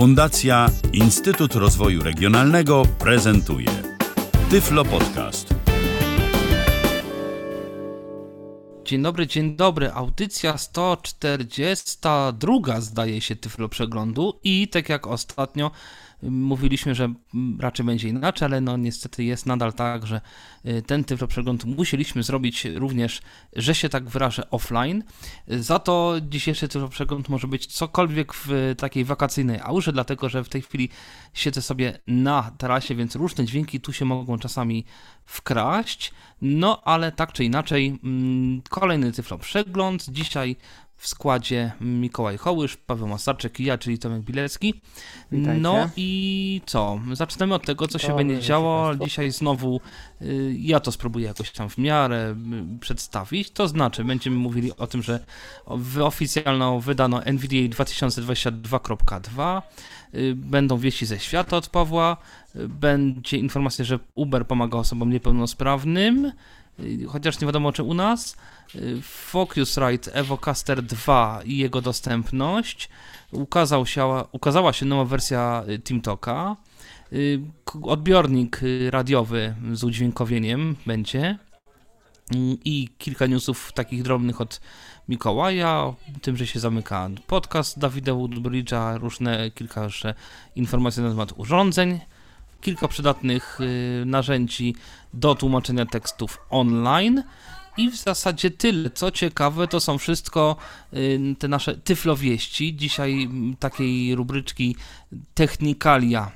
Fundacja Instytut Rozwoju Regionalnego prezentuje Tyflo Podcast. Dzień dobry, dzień dobry. Audycja 142 zdaje się Tyflo Przeglądu i tak jak ostatnio Mówiliśmy, że raczej będzie inaczej, ale no niestety jest nadal tak, że y, ten typ przegląd musieliśmy zrobić również, że się tak wyrażę, offline. Za to dzisiejszy typ przegląd może być cokolwiek w takiej wakacyjnej aurze, dlatego że w tej chwili siedzę sobie na tarasie, więc różne dźwięki tu się mogą czasami wkraść. No ale tak czy inaczej, mm, kolejny tyflo przegląd. Dzisiaj w składzie Mikołaj Hołysz, Paweł Masarczyk i ja, czyli Tomek Bilecki. Witajcie. No i co? Zaczynamy od tego, co się będzie działo. Dzisiaj znowu y, ja to spróbuję jakoś tam w miarę y, przedstawić. To znaczy, będziemy mówili o tym, że oficjalną wydano NVDA 2022.2. Y, będą wieści ze świata od Pawła. Będzie informacja, że Uber pomaga osobom niepełnosprawnym chociaż nie wiadomo czy u nas. Focusrite Evocaster 2 i jego dostępność. Ukazał się, ukazała się nowa wersja y, TeamTalka. Y, odbiornik y, radiowy z udźwiękowieniem będzie. I kilka newsów takich drobnych od Mikołaja, tym, że się zamyka podcast Dawida Woodbridge'a, różne kilka jeszcze informacji na temat urządzeń kilka przydatnych narzędzi do tłumaczenia tekstów online. I w zasadzie tyle. Co ciekawe, to są wszystko y, te nasze tyflowieści. Dzisiaj takiej rubryczki technikalia,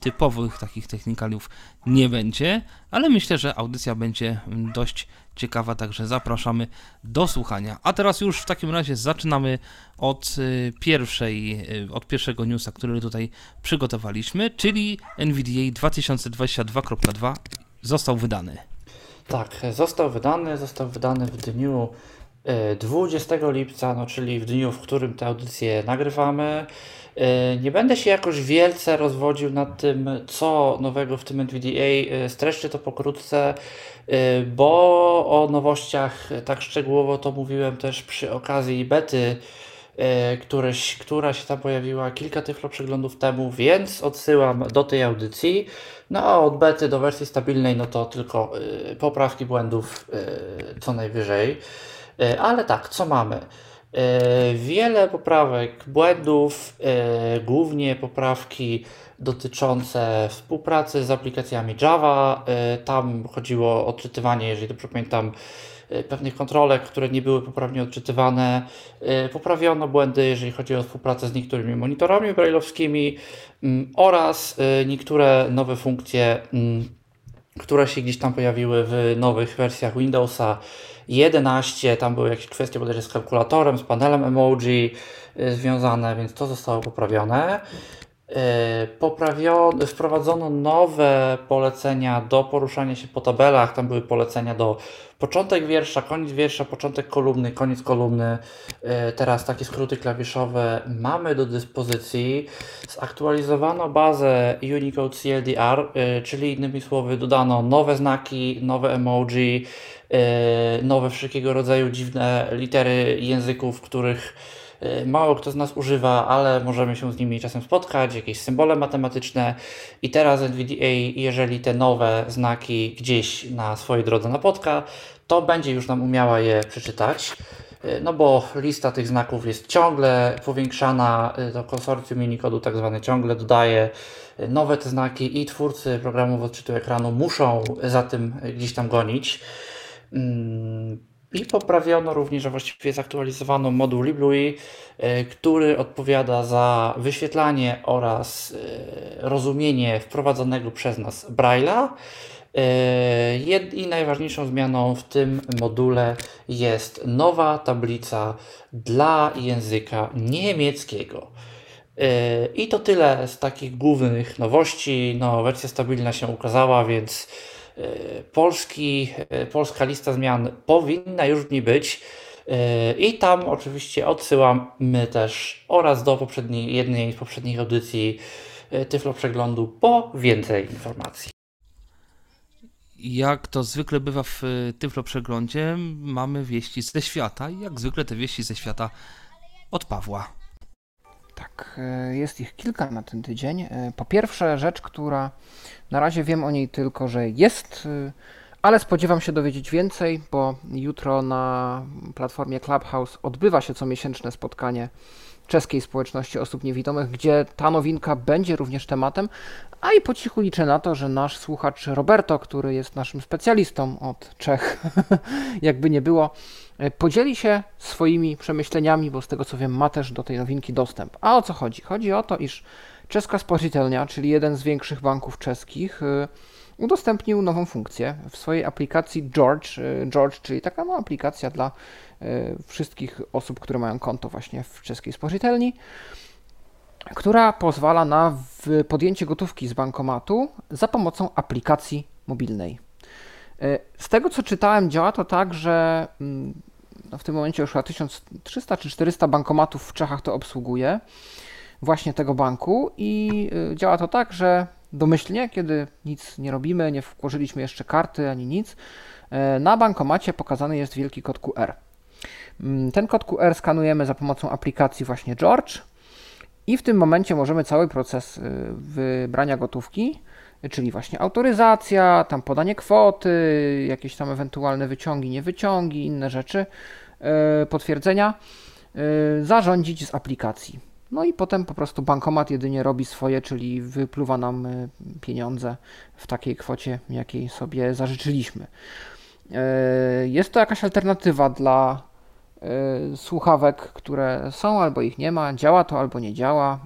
typowych takich technikaliów nie będzie, ale myślę, że audycja będzie dość ciekawa, także zapraszamy do słuchania. A teraz już w takim razie zaczynamy od y, pierwszej, y, od pierwszego newsa, który tutaj przygotowaliśmy, czyli NVDA 2022.2 został wydany. Tak, został wydany, został wydany w dniu 20 e, lipca, no czyli w dniu, w którym tę audycję nagrywamy. E, nie będę się jakoś wielce rozwodził nad tym, co nowego w tym NVDA. E, streszczę to pokrótce, bo o nowościach tak szczegółowo to mówiłem też przy okazji bety któreś, która się tam pojawiła kilka tyflo przeglądów temu, więc odsyłam do tej audycji. No a od bety do wersji stabilnej, no to tylko y, poprawki błędów y, co najwyżej. Y, ale tak, co mamy? Wiele poprawek, błędów, głównie poprawki dotyczące współpracy z aplikacjami Java. Tam chodziło o odczytywanie, jeżeli dobrze pamiętam, pewnych kontrolek, które nie były poprawnie odczytywane. Poprawiono błędy, jeżeli chodzi o współpracę z niektórymi monitorami brailleowskimi mm, oraz niektóre nowe funkcje, mm, które się gdzieś tam pojawiły w nowych wersjach Windowsa 11, tam były jakieś kwestie bodajże z kalkulatorem, z panelem emoji y, związane, więc to zostało poprawione. Y, poprawiono, wprowadzono nowe polecenia do poruszania się po tabelach. Tam były polecenia do początek wiersza, koniec wiersza, początek kolumny, koniec kolumny. Y, teraz takie skróty klawiszowe mamy do dyspozycji. Zaktualizowano bazę Unicode CLDR, czyli innymi słowy dodano nowe znaki, nowe emoji, E, nowe wszelkiego rodzaju dziwne litery języków, których e, mało kto z nas używa, ale możemy się z nimi czasem spotkać, jakieś symbole matematyczne. I teraz NVDA, jeżeli te nowe znaki gdzieś na swojej drodze napotka, to będzie już nam umiała je przeczytać. E, no bo lista tych znaków jest ciągle powiększana, to konsorcjum Unikodu tak zwane ciągle dodaje nowe te znaki i twórcy programów odczytu ekranu muszą za tym gdzieś tam gonić. I poprawiono również, a właściwie zaktualizowano moduł LibLui, e, który odpowiada za wyświetlanie oraz e, rozumienie wprowadzonego przez nas Braille'a. E, I najważniejszą zmianą w tym module jest nowa tablica dla języka niemieckiego. I to tyle z takich głównych nowości. No, wersja stabilna się ukazała, więc Polski, e, polska lista zmian powinna już w niej być. E, I tam oczywiście odsyłamy też oraz do poprzedniej, jednej z poprzednich audycji Tyflo Przeglądu po więcej informacji. Jak to zwykle bywa w Tyflo Przeglądzie, mamy wieści ze świata i jak zwykle te wieści ze świata od Pawła. Tak, tak, jest ich kilka na ten tydzień. Po pierwsze, rzecz, która na razie wiem o niej tylko, że jest, ale spodziewam się dowiedzieć więcej, bo jutro na platformie Clubhouse odbywa się comiesięczne spotkanie czeskiej społeczności osób niewidomych, gdzie ta nowinka będzie również tematem, a i po cichu liczę na to, że nasz słuchacz Roberto, który jest naszym specjalistą od Czech, jakby nie było, e, podzieli się swoimi przemyśleniami, bo z tego co wiem ma też do tej nowinki dostęp. A o co chodzi? Chodzi o to, iż Czeska Spożytelnia, czyli jeden z większych banków czeskich, e, udostępnił nową funkcję w swojej aplikacji George, e, George czyli taka no, aplikacja dla wszystkich osób, które mają konto właśnie w czeskiej spożytelni która pozwala na podjęcie gotówki z bankomatu za pomocą aplikacji mobilnej. E, z tego co czytałem, działa to tak, że mm, no w tym momencie już chyba 1300 czy 400 bankomatów w Czechach to obsługuje, właśnie tego banku, i e, działa to tak, że domyślnie, kiedy nic nie robimy, nie włożyliśmy jeszcze karty ani nic, e, na bankomacie pokazany jest wielki kod QR. Mm, ten kod QR skanujemy za pomocą aplikacji właśnie George i w tym momencie możemy cały proces wybrania gotówki, czyli właśnie autoryzacja, tam podanie kwoty, jakieś tam ewentualne wyciągi, niewyciągi, inne rzeczy, y, potwierdzenia, y, zarządzić z aplikacji. No i potem po prostu bankomat jedynie robi swoje, czyli wypluwa nam pieniądze w takiej kwocie, jakiej sobie zażyczyliśmy. Jest to jakaś alternatywa dla słuchawek, które są albo ich nie ma, działa to albo nie działa.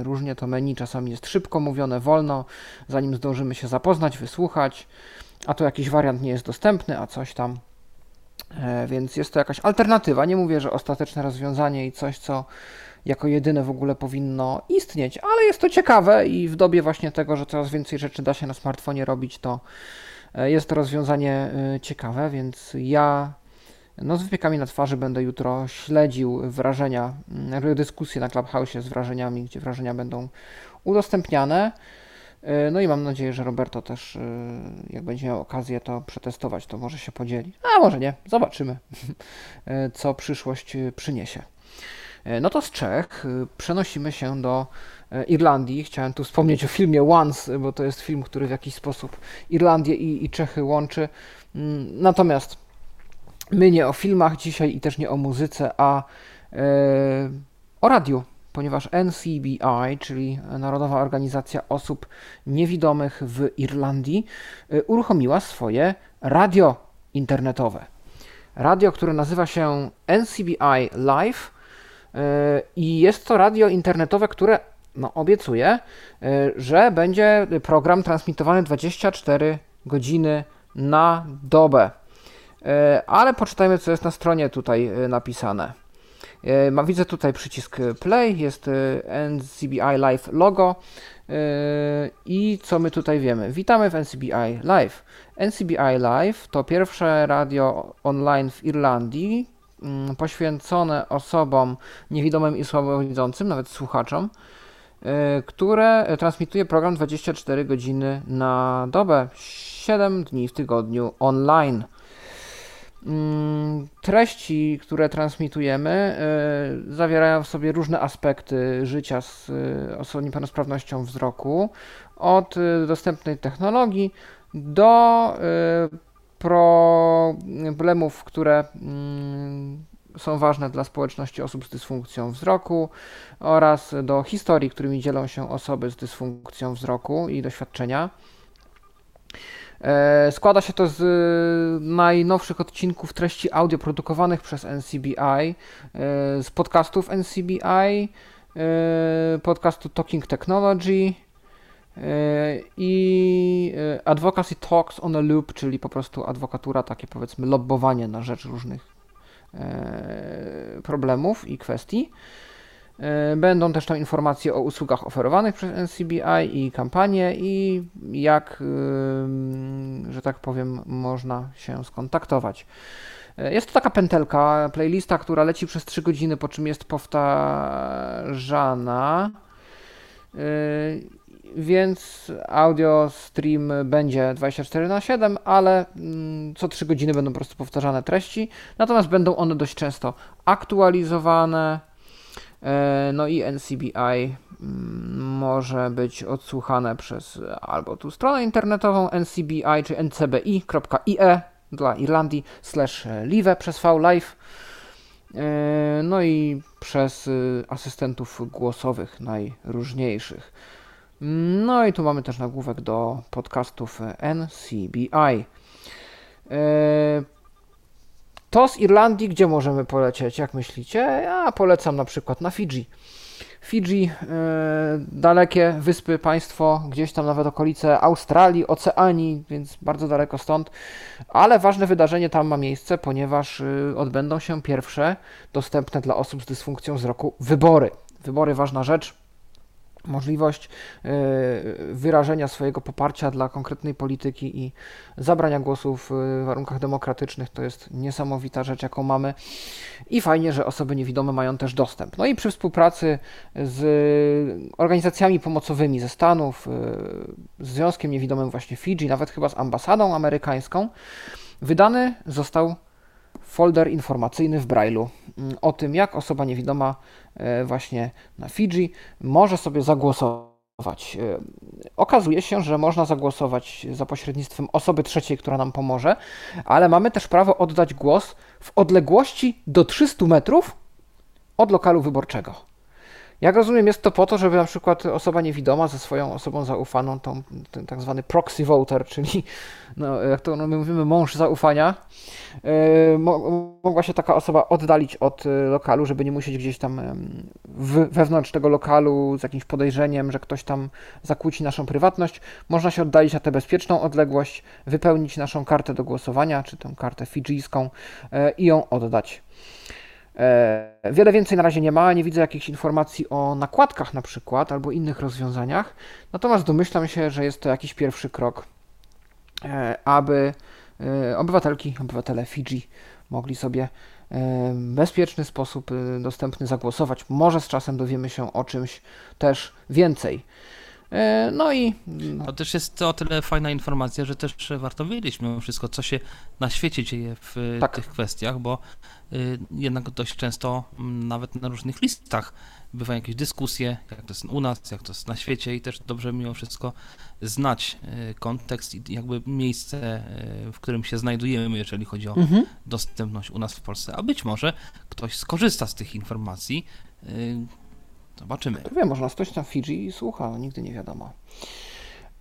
Y, różnie to menu czasami jest szybko mówione, wolno, zanim zdążymy się zapoznać, wysłuchać, a to jakiś wariant nie jest dostępny, a coś tam. E, więc jest to jakaś alternatywa. Nie mówię, że ostateczne rozwiązanie i coś, co jako jedyne w ogóle powinno istnieć, ale jest to ciekawe i w dobie właśnie tego, że coraz więcej rzeczy da się na smartfonie robić, to jest to rozwiązanie ciekawe, więc ja no z wypiekami na twarzy będę jutro śledził wrażenia, mm, dyskusje na Clubhouse z wrażeniami, gdzie wrażenia będą udostępniane. E, no i mam nadzieję, że Roberto też, e, jak będzie miał okazję to przetestować, to może się podzieli. A może nie, zobaczymy, e, co przyszłość przyniesie. No to z Czech przenosimy się do Irlandii. Chciałem tu wspomnieć o filmie Once, bo to jest film, który w jakiś sposób Irlandię i, i Czechy łączy. Mm, natomiast My nie o filmach dzisiaj i też nie o muzyce, a e, o radiu, ponieważ NCBI, czyli Narodowa Organizacja Osób Niewidomych w Irlandii, e, uruchomiła swoje radio internetowe. Radio, które nazywa się NCBI Live e, i jest to radio internetowe, które no, obiecuje, że będzie program transmitowany 24 godziny na dobę. E, ale poczytajmy, co jest na stronie tutaj e, napisane. E, widzę tutaj przycisk play, jest NCBI Live logo i co my tutaj wiemy? Witamy w NCBI Live. NCBI Live to pierwsze radio online w Irlandii mm, poświęcone osobom niewidomym i słabowidzącym, nawet słuchaczom, które transmituje program 24 godziny na dobę, 7 dni w tygodniu online. Mm, treści, które transmitujemy, y, zawierają w sobie różne aspekty życia z y, osobą niepełnosprawnością wzroku, od y, dostępnej technologii do problemów, które mm, są ważne dla społeczności osób z dysfunkcją wzroku oraz do historii, którymi dzielą się osoby z dysfunkcją wzroku i doświadczenia. E, składa się to z y, najnowszych odcinków treści audio produkowanych przez NCBI, e, z podcastów NCBI, e, podcastu Talking Technology i Advocacy Talks on a Loop, czyli po prostu adwokatura, takie powiedzmy lobbowanie na rzecz różnych problemów i kwestii. E, będą też tam informacje o usługach oferowanych przez NCBI i kampanie i jak, że tak powiem, można się skontaktować. E, jest to taka pętelka, playlista, która leci przez 3 godziny, po czym jest powtarzana. E, więc audio stream będzie 24 na 7, ale mm, co 3 godziny będą po prostu powtarzane treści. Natomiast będą one dość często aktualizowane No i NCBI mm, może być odsłuchane przez albo tu stronę internetową NCBI czy ncbi.ie dla Irlandii slash live przez V live no i przez asystentów głosowych najróżniejszych. No i tu mamy też nagłówek do podcastów NCBI. To z Irlandii, gdzie możemy polecieć, jak myślicie? Ja polecam na przykład na Fidżi. Fidżi, e, dalekie wyspy, państwo, gdzieś tam nawet okolice Australii, Oceanii, więc bardzo daleko stąd. Ale ważne wydarzenie tam ma miejsce, ponieważ e, odbędą się pierwsze dostępne dla osób z dysfunkcją wzroku wybory. Wybory ważna rzecz możliwość e, wyrażenia swojego poparcia dla konkretnej polityki i zabrania głosu w warunkach demokratycznych to jest niesamowita rzecz, jaką mamy i fajnie, że osoby niewidome mają też dostęp. No i przy współpracy z organizacjami pomocowymi ze Stanów, e, z Związkiem Niewidomym właśnie Fidżi, nawet chyba z ambasadą amerykańską, wydany został folder informacyjny w Braille'u mm, o tym, jak osoba niewidoma e, właśnie na Fidżi może sobie zagłosować. E, okazuje się, że można zagłosować za pośrednictwem osoby trzeciej, która nam pomoże, ale mamy też prawo oddać głos w odległości do 300 metrów od lokalu wyborczego. Jak rozumiem, jest to po to, żeby na przykład osoba niewidoma ze swoją osobą zaufaną, tą, ten tak zwany proxy voter, czyli no, jak to no, my mówimy, mąż zaufania, yy, mogła się taka osoba oddalić od e, lokalu, żeby nie musieć gdzieś tam w, wewnątrz tego lokalu z jakimś podejrzeniem, że ktoś tam zakłóci naszą prywatność. Można się oddalić na tę bezpieczną odległość, wypełnić naszą kartę do głosowania, czy tę kartę fidżijską yy, i ją oddać. E, wiele więcej na razie nie ma, nie widzę jakichś informacji o nakładkach na przykład albo innych rozwiązaniach, natomiast domyślam się, że jest to jakiś pierwszy krok, e, aby e, obywatelki, obywatele Fidżi mogli sobie w bezpieczny sposób dostępny zagłosować. Może z czasem dowiemy się o czymś też więcej. E, no i. To też jest o tyle fajna informacja, że też warto wiedzieć mimo wszystko, co się na świecie dzieje w tak. tych kwestiach, bo y, jednak dość często nawet na różnych listach bywają jakieś dyskusje, jak to jest u nas, jak to jest na świecie i też dobrze mimo wszystko znać kontekst i jakby miejsce, w którym się znajdujemy, jeżeli chodzi o mhm. dostępność u nas w Polsce. A być może ktoś skorzysta z tych informacji, Zobaczymy. Kto wie, można stoć na Fidżi i słucha, no, nigdy nie wiadomo.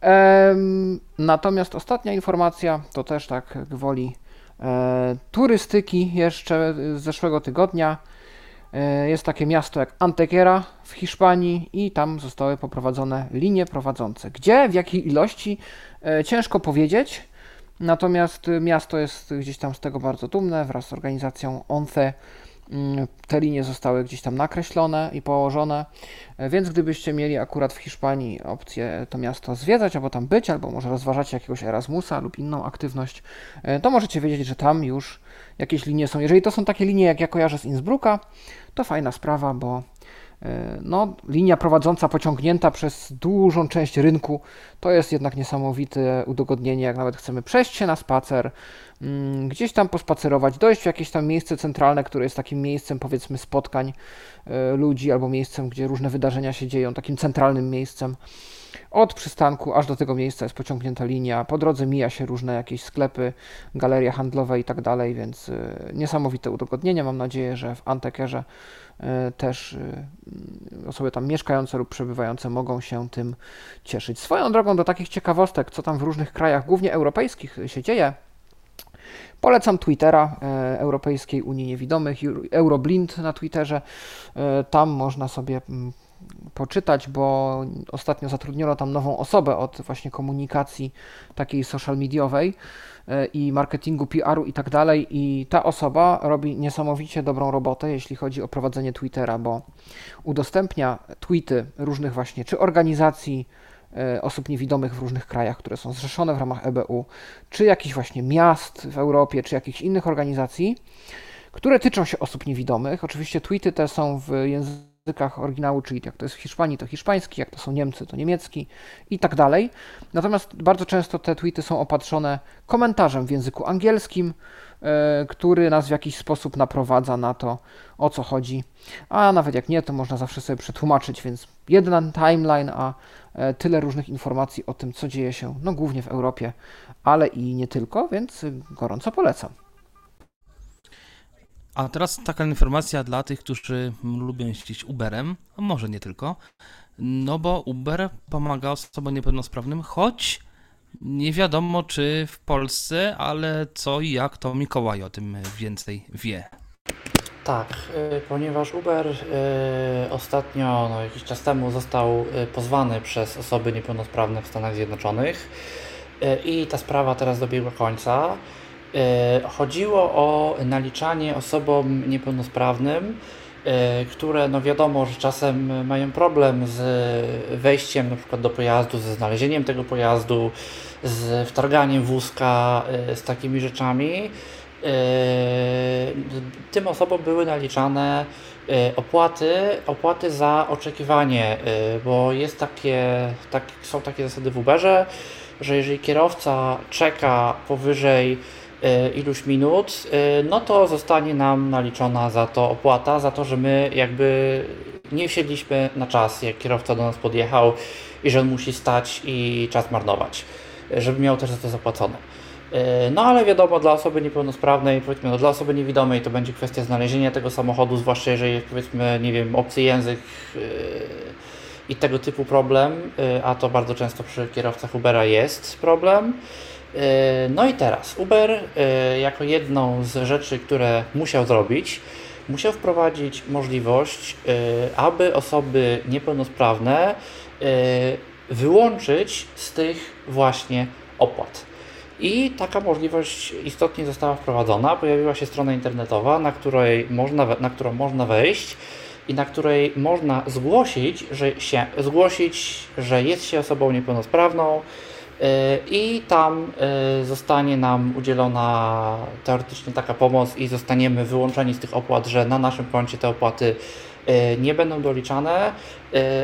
Ehm, natomiast ostatnia informacja, to też tak gwoli e, turystyki jeszcze z zeszłego tygodnia. E, jest takie miasto jak Antequera w Hiszpanii i tam zostały poprowadzone linie prowadzące. Gdzie, w jakiej ilości, e, ciężko powiedzieć. Natomiast miasto jest gdzieś tam z tego bardzo dumne wraz z organizacją ONCE te linie zostały gdzieś tam nakreślone i położone, e, więc gdybyście mieli akurat w Hiszpanii opcję to miasto zwiedzać, albo tam być, albo może rozważacie jakiegoś Erasmusa lub inną aktywność, e, to możecie wiedzieć, że tam już jakieś linie są. Jeżeli to są takie linie, jak ja kojarzę z Innsbrucka, to fajna sprawa, bo no, linia prowadząca pociągnięta przez dużą część rynku to jest jednak niesamowite udogodnienie, jak nawet chcemy przejść się na spacer, mm, gdzieś tam pospacerować, dojść w jakieś tam miejsce centralne, które jest takim miejscem powiedzmy spotkań e, ludzi albo miejscem, gdzie różne wydarzenia się dzieją, takim centralnym miejscem. Od przystanku aż do tego miejsca jest pociągnięta linia. Po drodze mija się różne jakieś sklepy, galerie handlowe i tak dalej, więc e, niesamowite udogodnienie. Mam nadzieję, że w Antekerze E, też e, osoby tam mieszkające lub przebywające mogą się tym cieszyć. Swoją drogą do takich ciekawostek, co tam w różnych krajach, głównie europejskich, się dzieje, Polecam Twittera Europejskiej Unii Niewidomych, Euroblind na Twitterze. Tam można sobie mm, poczytać, bo ostatnio zatrudniono tam nową osobę od właśnie komunikacji takiej social mediowej. E, i marketingu, PR-u i tak dalej. I ta osoba robi niesamowicie dobrą robotę, jeśli chodzi o prowadzenie Twittera, bo udostępnia tweety różnych właśnie, czy organizacji, e, osób niewidomych w różnych krajach, które są zrzeszone w ramach EBU, czy jakichś właśnie miast w Europie, czy jakichś innych organizacji, które tyczą się osób niewidomych. Oczywiście tweety te są w języku językach oryginału, czyli jak to jest w Hiszpanii, to hiszpański, jak to są Niemcy, to niemiecki i tak dalej. Natomiast bardzo często te tweety są opatrzone komentarzem w języku angielskim, e, który nas w jakiś sposób naprowadza na to, o co chodzi. A nawet jak nie, to można zawsze sobie przetłumaczyć, więc jeden timeline, a e, tyle różnych informacji o tym, co dzieje się, no głównie w Europie, ale i nie tylko, więc gorąco polecam. A teraz taka informacja dla tych, którzy lubią jeździć Uberem, a może nie tylko. No bo Uber pomaga osobom niepełnosprawnym, choć nie wiadomo czy w Polsce, ale co i jak to Mikołaj o tym więcej wie. Tak, y, ponieważ Uber y, ostatnio, no, jakiś czas temu został y, pozwany przez osoby niepełnosprawne w Stanach Zjednoczonych i ta sprawa teraz dobiegła końca. E, chodziło o naliczanie osobom niepełnosprawnym, e, które no wiadomo, że czasem mają problem z wejściem na przykład do pojazdu, ze znalezieniem tego pojazdu, z wtarganiem wózka, e, z takimi rzeczami. Tym osobom były naliczane opłaty, opłaty za oczekiwanie, bo jest takie, tak, są takie zasady w Uberze, że jeżeli kierowca czeka powyżej iluś minut, e, no to zostanie nam naliczona za to opłata, za to, że my jakby nie wsiedliśmy na czas, jak kierowca do nas podjechał i że on musi stać i czas marnować, e, żeby miał też za to zapłacone. No ale wiadomo, dla osoby niepełnosprawnej, powiedzmy, no, dla osoby niewidomej to będzie kwestia znalezienia tego samochodu, zwłaszcza jeżeli jest powiedzmy, nie wiem, obcy język i tego typu problem, a to bardzo często przy kierowcach Ubera jest problem. E, no i teraz Uber e, jako jedną z rzeczy, które musiał zrobić, musiał wprowadzić możliwość, e, aby osoby niepełnosprawne wyłączyć z tych właśnie opłat. I taka możliwość istotnie została wprowadzona. Pojawiła się strona internetowa, na, której można, na którą można wejść i na której można zgłosić, że się, zgłosić, że jest się osobą niepełnosprawną, i tam e, zostanie nam udzielona teoretycznie taka pomoc i zostaniemy wyłączeni z tych opłat, że na naszym koncie te opłaty e, nie będą doliczane,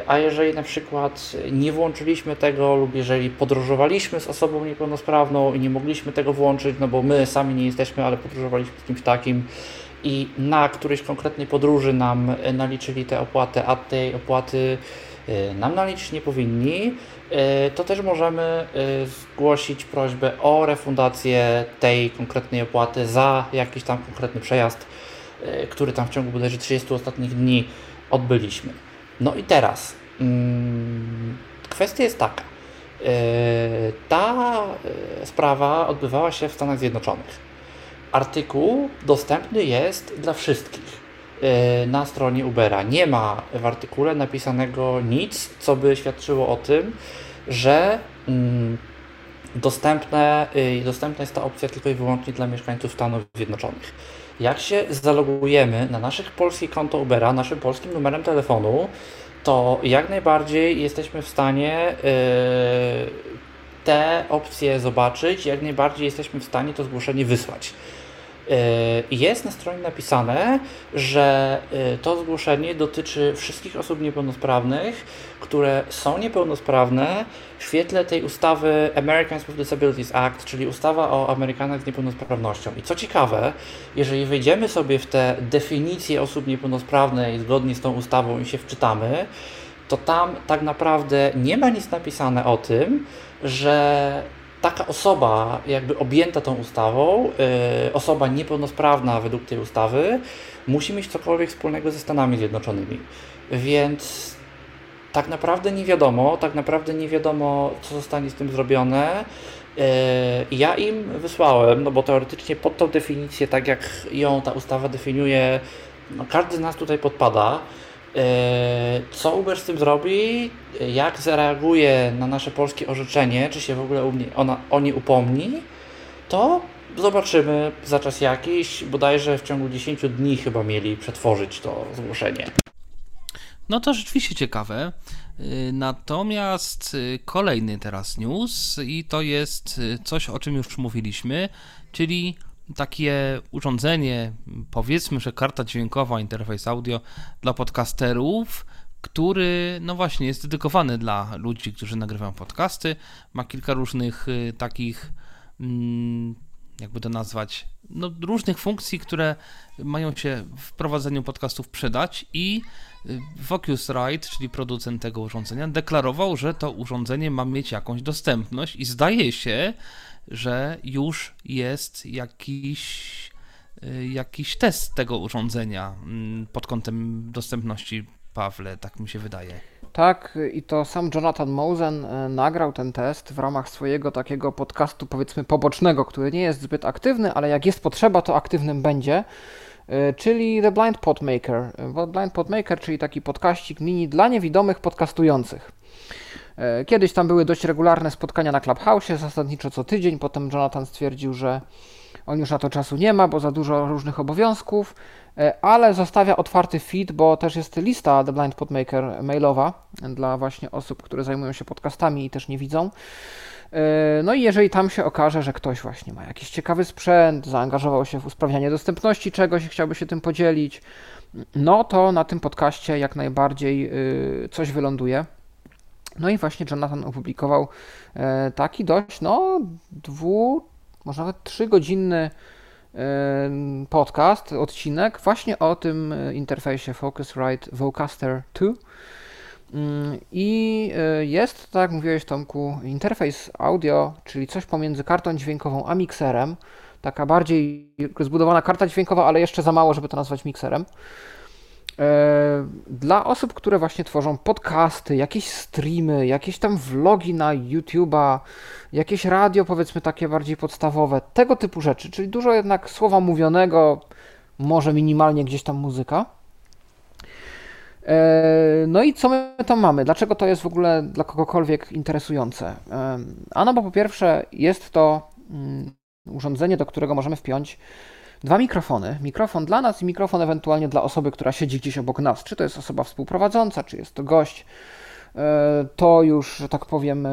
a jeżeli na przykład nie włączyliśmy tego lub jeżeli podróżowaliśmy z osobą niepełnosprawną i nie mogliśmy tego włączyć, no bo my sami nie jesteśmy, ale podróżowaliśmy z kimś takim i na którejś konkretnej podróży nam naliczyli tę opłatę, a tej opłaty nam naliczyć nie powinni, E, to też możemy e, zgłosić prośbę o refundację tej konkretnej opłaty za jakiś tam konkretny przejazd, e, który tam w ciągu bodajże 30 ostatnich dni odbyliśmy. No i teraz mm, kwestia jest taka. Ta sprawa odbywała się w Stanach Zjednoczonych. Artykuł dostępny jest dla wszystkich na stronie Ubera. Nie ma w artykule napisanego nic, co by świadczyło o tym, że mm, dostępne, y, dostępna jest ta opcja tylko i wyłącznie dla mieszkańców Stanów Zjednoczonych. Jak się zalogujemy na naszych polskich konto Ubera, naszym polskim numerem telefonu, to jak najbardziej jesteśmy w stanie yy, te opcje zobaczyć, jak najbardziej jesteśmy w stanie to zgłoszenie wysłać. E, jest na stronie napisane, że e, to zgłoszenie dotyczy wszystkich osób niepełnosprawnych, które są niepełnosprawne w świetle tej ustawy Americans with Disabilities Act, czyli ustawa o Amerykanach z niepełnosprawnością. I co ciekawe, jeżeli wejdziemy sobie w te definicje osób niepełnosprawnej zgodnie z tą ustawą i się wczytamy, to tam tak naprawdę nie ma nic napisane o tym, że taka osoba, jakby objęta tą ustawą, yy, osoba niepełnosprawna według tej ustawy, musi mieć cokolwiek wspólnego ze Stanami Zjednoczonymi. Więc tak naprawdę nie wiadomo, tak naprawdę nie wiadomo, co zostanie z tym zrobione. Yy, ja im wysłałem, no bo teoretycznie pod tą definicję, tak jak ją ta ustawa definiuje, no każdy z nas tutaj podpada. E, co Uber z tym zrobi? Jak zareaguje na nasze polskie orzeczenie? Czy się w ogóle ona, o nie upomni? To zobaczymy za czas jakiś. Bodajże w ciągu 10 dni chyba mieli przetworzyć to zgłoszenie. No to rzeczywiście ciekawe. Y, natomiast y, kolejny teraz news i to jest y, coś, o czym już mówiliśmy, czyli takie urządzenie, powiedzmy, że karta dźwiękowa, interfejs audio dla podcasterów, który, no właśnie, jest dedykowany dla ludzi, którzy nagrywają podcasty. Ma kilka różnych y, takich, mm, jakby to nazwać, no, różnych funkcji, które mają się w prowadzeniu podcastów przydać i y, Focusrite, czyli producent tego urządzenia, deklarował, że to urządzenie ma mieć jakąś dostępność i zdaje się, że już jest jakiś, y, jakiś test tego urządzenia mm, pod kątem dostępności, Pawle, tak mi się wydaje. Tak, i to sam Jonathan Mosen e, nagrał ten test w ramach swojego takiego podcastu, powiedzmy, pobocznego, który nie jest zbyt aktywny, ale jak jest potrzeba, to aktywnym będzie, e, czyli The Blind Podmaker. Blind Podmaker, czyli taki podkaścik mini dla niewidomych podcastujących. Kiedyś tam były dość regularne spotkania na Clubhouse, zasadniczo co tydzień. Potem Jonathan stwierdził, że on już na to czasu nie ma, bo za dużo różnych obowiązków, ale zostawia otwarty feed, bo też jest lista The Blind Podmaker mailowa dla właśnie osób, które zajmują się podcastami i też nie widzą. No i jeżeli tam się okaże, że ktoś właśnie ma jakiś ciekawy sprzęt, zaangażował się w usprawnianie dostępności czegoś i chciałby się tym podzielić, no to na tym podcaście jak najbardziej coś wyląduje. No i właśnie Jonathan opublikował e, taki dość, no, dwu, może nawet trzygodzinny e, podcast, odcinek właśnie o tym interfejsie Focusrite Vocaster 2. Mm, I e, jest, tak jak mówiłeś Tomku, interfejs audio, czyli coś pomiędzy kartą dźwiękową a mikserem. Taka bardziej zbudowana karta dźwiękowa, ale jeszcze za mało, żeby to nazwać mikserem. E, dla osób, które właśnie tworzą podcasty, jakieś streamy, jakieś tam vlogi na YouTube'a, jakieś radio, powiedzmy takie bardziej podstawowe, tego typu rzeczy, czyli dużo jednak słowa mówionego, może minimalnie gdzieś tam muzyka. E, no i co my tam mamy? Dlaczego to jest w ogóle dla kogokolwiek interesujące? E, a no bo po pierwsze jest to mm, urządzenie, do którego możemy wpiąć dwa mikrofony. Mikrofon dla nas i mikrofon ewentualnie dla osoby, która siedzi gdzieś obok nas. Czy to jest osoba współprowadząca, czy jest to gość. E, to już, że tak powiem, e,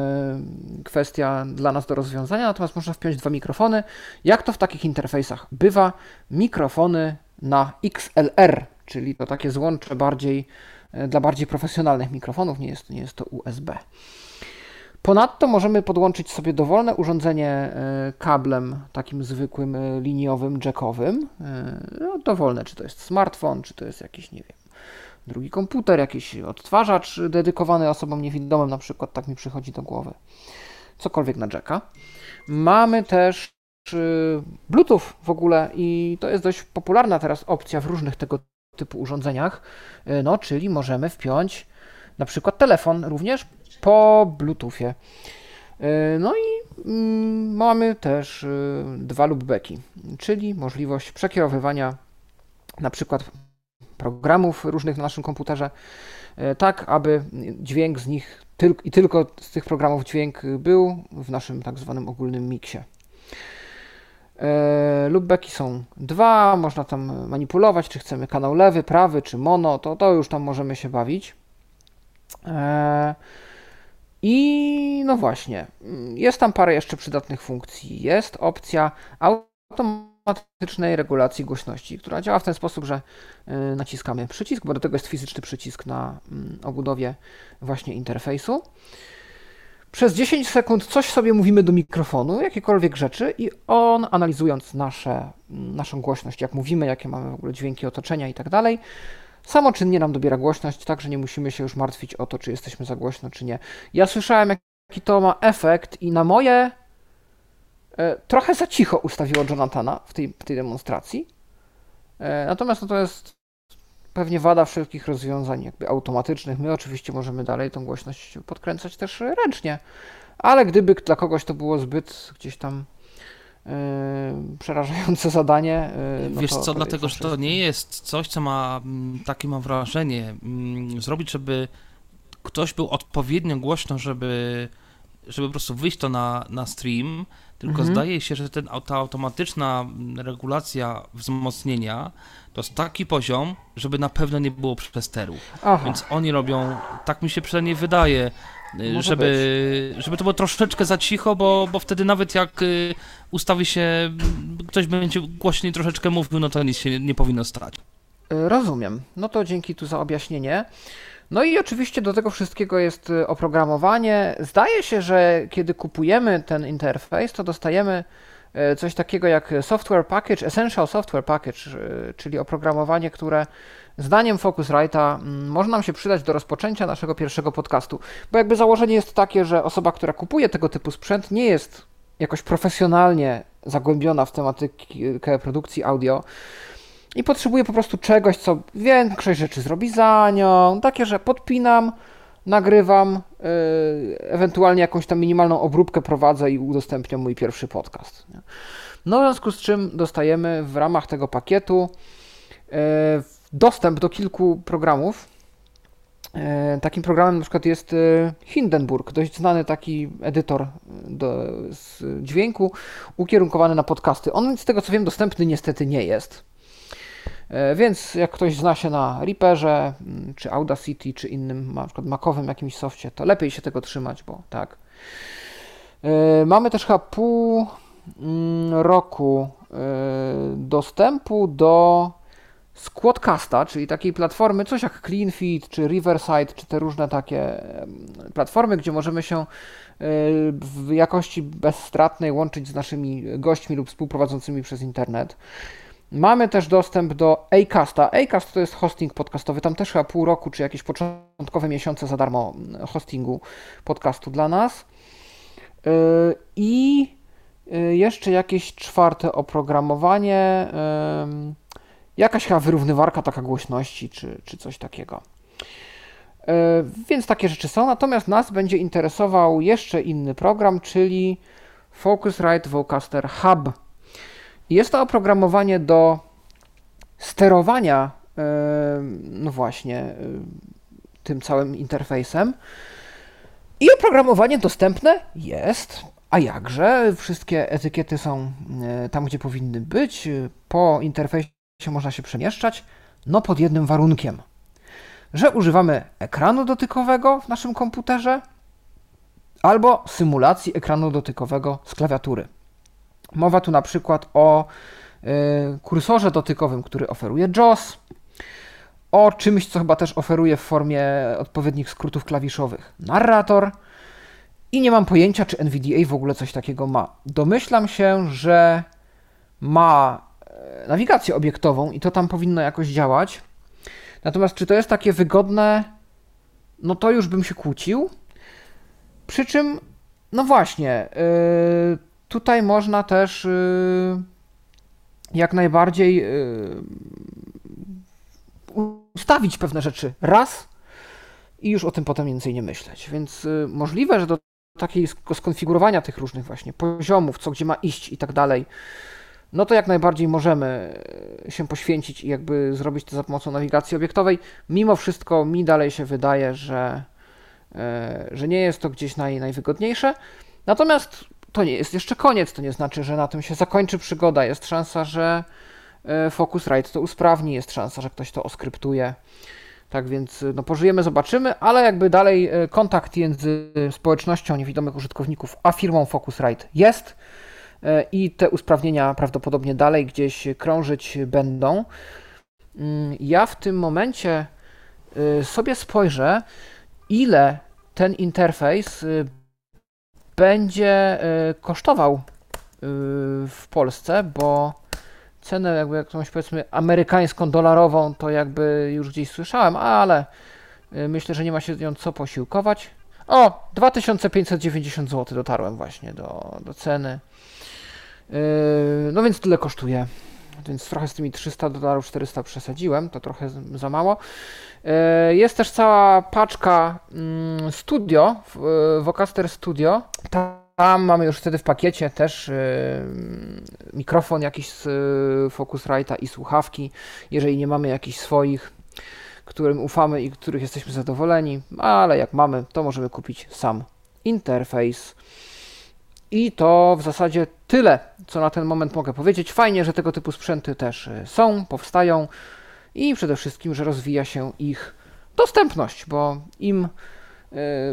kwestia dla nas do rozwiązania, natomiast można wpiąć dwa mikrofony. Jak to w takich interfejsach bywa? Mikrofony na XLR, czyli to takie złącze bardziej e, dla bardziej profesjonalnych mikrofonów, nie jest, nie jest to USB. Ponadto możemy podłączyć sobie dowolne urządzenie e, kablem takim zwykłym e, liniowym, jackowym. E, no, dowolne, czy to jest smartfon, czy to jest jakiś, nie wiem, drugi komputer, jakiś odtwarzacz dedykowany osobom niewidomym, na przykład, tak mi przychodzi do głowy. Cokolwiek na jacka. Mamy też Bluetooth w ogóle i to jest dość popularna teraz opcja w różnych tego typu urządzeniach, no czyli możemy wpiąć na przykład telefon również po Bluetoothie. E, no i mm, mamy też e, dwa loopbacki, czyli możliwość przekierowywania na przykład programów różnych na naszym komputerze, e, tak aby dźwięk z nich tyl i tylko z tych programów dźwięk był w naszym tak zwanym ogólnym miksie. Loopbacki są dwa, można tam manipulować, czy chcemy kanał lewy, prawy, czy mono, to, to już tam możemy się bawić. I no właśnie, jest tam parę jeszcze przydatnych funkcji. Jest opcja automatycznej regulacji głośności, która działa w ten sposób, że y, naciskamy przycisk, bo do tego jest fizyczny przycisk na mm, obudowie właśnie interfejsu. Przez 10 sekund coś sobie mówimy do mikrofonu, jakiekolwiek rzeczy, i on analizując nasze, naszą głośność, jak mówimy, jakie mamy w ogóle dźwięki otoczenia i tak dalej, samoczynnie nam dobiera głośność, tak że nie musimy się już martwić o to, czy jesteśmy za głośno, czy nie. Ja słyszałem, jaki to ma efekt i na moje e, trochę za cicho ustawiło Jonathana w tej, w tej demonstracji. E, natomiast no to jest pewnie wada wszelkich rozwiązań jakby automatycznych. My oczywiście możemy dalej tą głośność podkręcać też ręcznie, ale gdyby dla kogoś to było zbyt gdzieś tam przerażające zadanie. Yy, no Wiesz co, dlatego, że to nie jest coś, co ma, mm, takie mam wrażenie, mm, zrobić, żeby ktoś był odpowiednio głośno, żeby, żeby po prostu wyjść to na, na stream, tylko mhm. zdaje się, że ten, ta automatyczna regulacja wzmocnienia to jest taki poziom, żeby na pewno nie było przesteru. Aha. Więc oni robią, tak mi się przynajmniej wydaje, y, żeby, żeby to było troszeczkę za cicho, bo, bo wtedy nawet jak y, ustawi się, ktoś będzie głośniej troszeczkę mówił, no to nic się nie powinno stać. Rozumiem. No to dzięki tu za objaśnienie. No i oczywiście do tego wszystkiego jest oprogramowanie. Zdaje się, że kiedy kupujemy ten interfejs, to dostajemy coś takiego jak Software Package, Essential Software Package, czyli oprogramowanie, które zdaniem Focusrite'a mm, może nam się przydać do rozpoczęcia naszego pierwszego podcastu. Bo jakby założenie jest takie, że osoba, która kupuje tego typu sprzęt, nie jest jakoś profesjonalnie zagłębiona w tematykę produkcji audio i potrzebuje po prostu czegoś, co większość rzeczy zrobi za nią. Takie, że podpinam, nagrywam, ewentualnie jakąś tam minimalną obróbkę prowadzę i udostępniam mój pierwszy podcast. Nie? No w związku z czym dostajemy w ramach tego pakietu yy, dostęp do kilku programów. E, takim programem na przykład jest e, Hindenburg, dość znany taki edytor e, do, z dźwięku ukierunkowany na podcasty. On z tego co wiem dostępny niestety nie jest. Więc jak ktoś zna się na Reaperze, czy Audacity, czy innym, na przykład Macowym jakimś softie, to lepiej się tego trzymać, bo tak. Mamy też chyba pół mm, roku dostępu do Squadcasta, czyli takiej platformy, coś jak CleanFeed, czy Riverside, czy te różne takie platformy, gdzie możemy się e, w jakości bezstratnej łączyć z naszymi gośćmi lub współprowadzącymi przez internet. Mamy też dostęp do Acasta. Acast to jest hosting podcastowy, tam też chyba pół roku, czy jakieś początkowe miesiące za darmo hostingu podcastu dla nas. E, I e, jeszcze jakieś czwarte oprogramowanie jakaś chyba wyrównywarka taka głośności, czy, czy coś takiego. Więc takie rzeczy są. Natomiast nas będzie interesował jeszcze inny program, czyli Focusrite Vocaster Hub. Jest to oprogramowanie do sterowania, e, no właśnie, e, tym całym interfejsem. I oprogramowanie dostępne jest, a jakże? Wszystkie etykiety są tam, gdzie powinny być. Po interfejsie można się przemieszczać? No pod jednym warunkiem, że używamy ekranu dotykowego w naszym komputerze albo symulacji ekranu dotykowego z klawiatury. Mowa tu na przykład o y, kursorze dotykowym, który oferuje JOS, o czymś, co chyba też oferuje w formie odpowiednich skrótów klawiszowych narrator i nie mam pojęcia, czy NVDA w ogóle coś takiego ma. Domyślam się, że ma nawigację obiektową i to tam powinno jakoś działać. Natomiast czy to jest takie wygodne, no to już bym się kłócił. Przy czym, no właśnie, yy, tutaj można też yy, jak najbardziej yy, ustawić pewne rzeczy raz i już o tym potem więcej nie myśleć. Więc y, możliwe, że do takiego skonfigurowania tych różnych właśnie poziomów, co gdzie ma iść i tak dalej, no to jak najbardziej możemy się poświęcić i jakby zrobić to za pomocą nawigacji obiektowej. Mimo wszystko mi dalej się wydaje, że, że nie jest to gdzieś naj, najwygodniejsze. Natomiast to nie jest jeszcze koniec, to nie znaczy, że na tym się zakończy przygoda. Jest szansa, że e, Focusrite to usprawni, jest szansa, że ktoś to oskryptuje. Tak więc no, pożyjemy, zobaczymy, ale jakby dalej kontakt między społecznością niewidomych użytkowników a firmą Focusrite jest. E, i te usprawnienia prawdopodobnie dalej gdzieś krążyć będą. Mm, ja w tym momencie e, sobie spojrzę, ile ten interfejs e, będzie kosztował w Polsce, bo cenę jakby jakąś powiedzmy amerykańską, dolarową to jakby już gdzieś słyszałem, ale myślę, że nie ma się z nią co posiłkować. O, 2590 zł dotarłem właśnie do, do ceny. No więc tyle kosztuje. Więc trochę z tymi 300 dolarów, 400 przesadziłem, to trochę za mało. Yy, jest też cała paczka mm, Studio, yy, Vocaster Studio. Tam mamy już wtedy w pakiecie też mikrofon jakiś z Focusrite'a i słuchawki, jeżeli nie mamy jakichś swoich, którym ufamy i których jesteśmy zadowoleni, ale jak mamy, to możemy kupić sam interfejs. I to w zasadzie tyle, co na ten moment mogę powiedzieć. Fajnie, że tego typu sprzęty też y, są, powstają i przede wszystkim, że rozwija się ich dostępność, bo im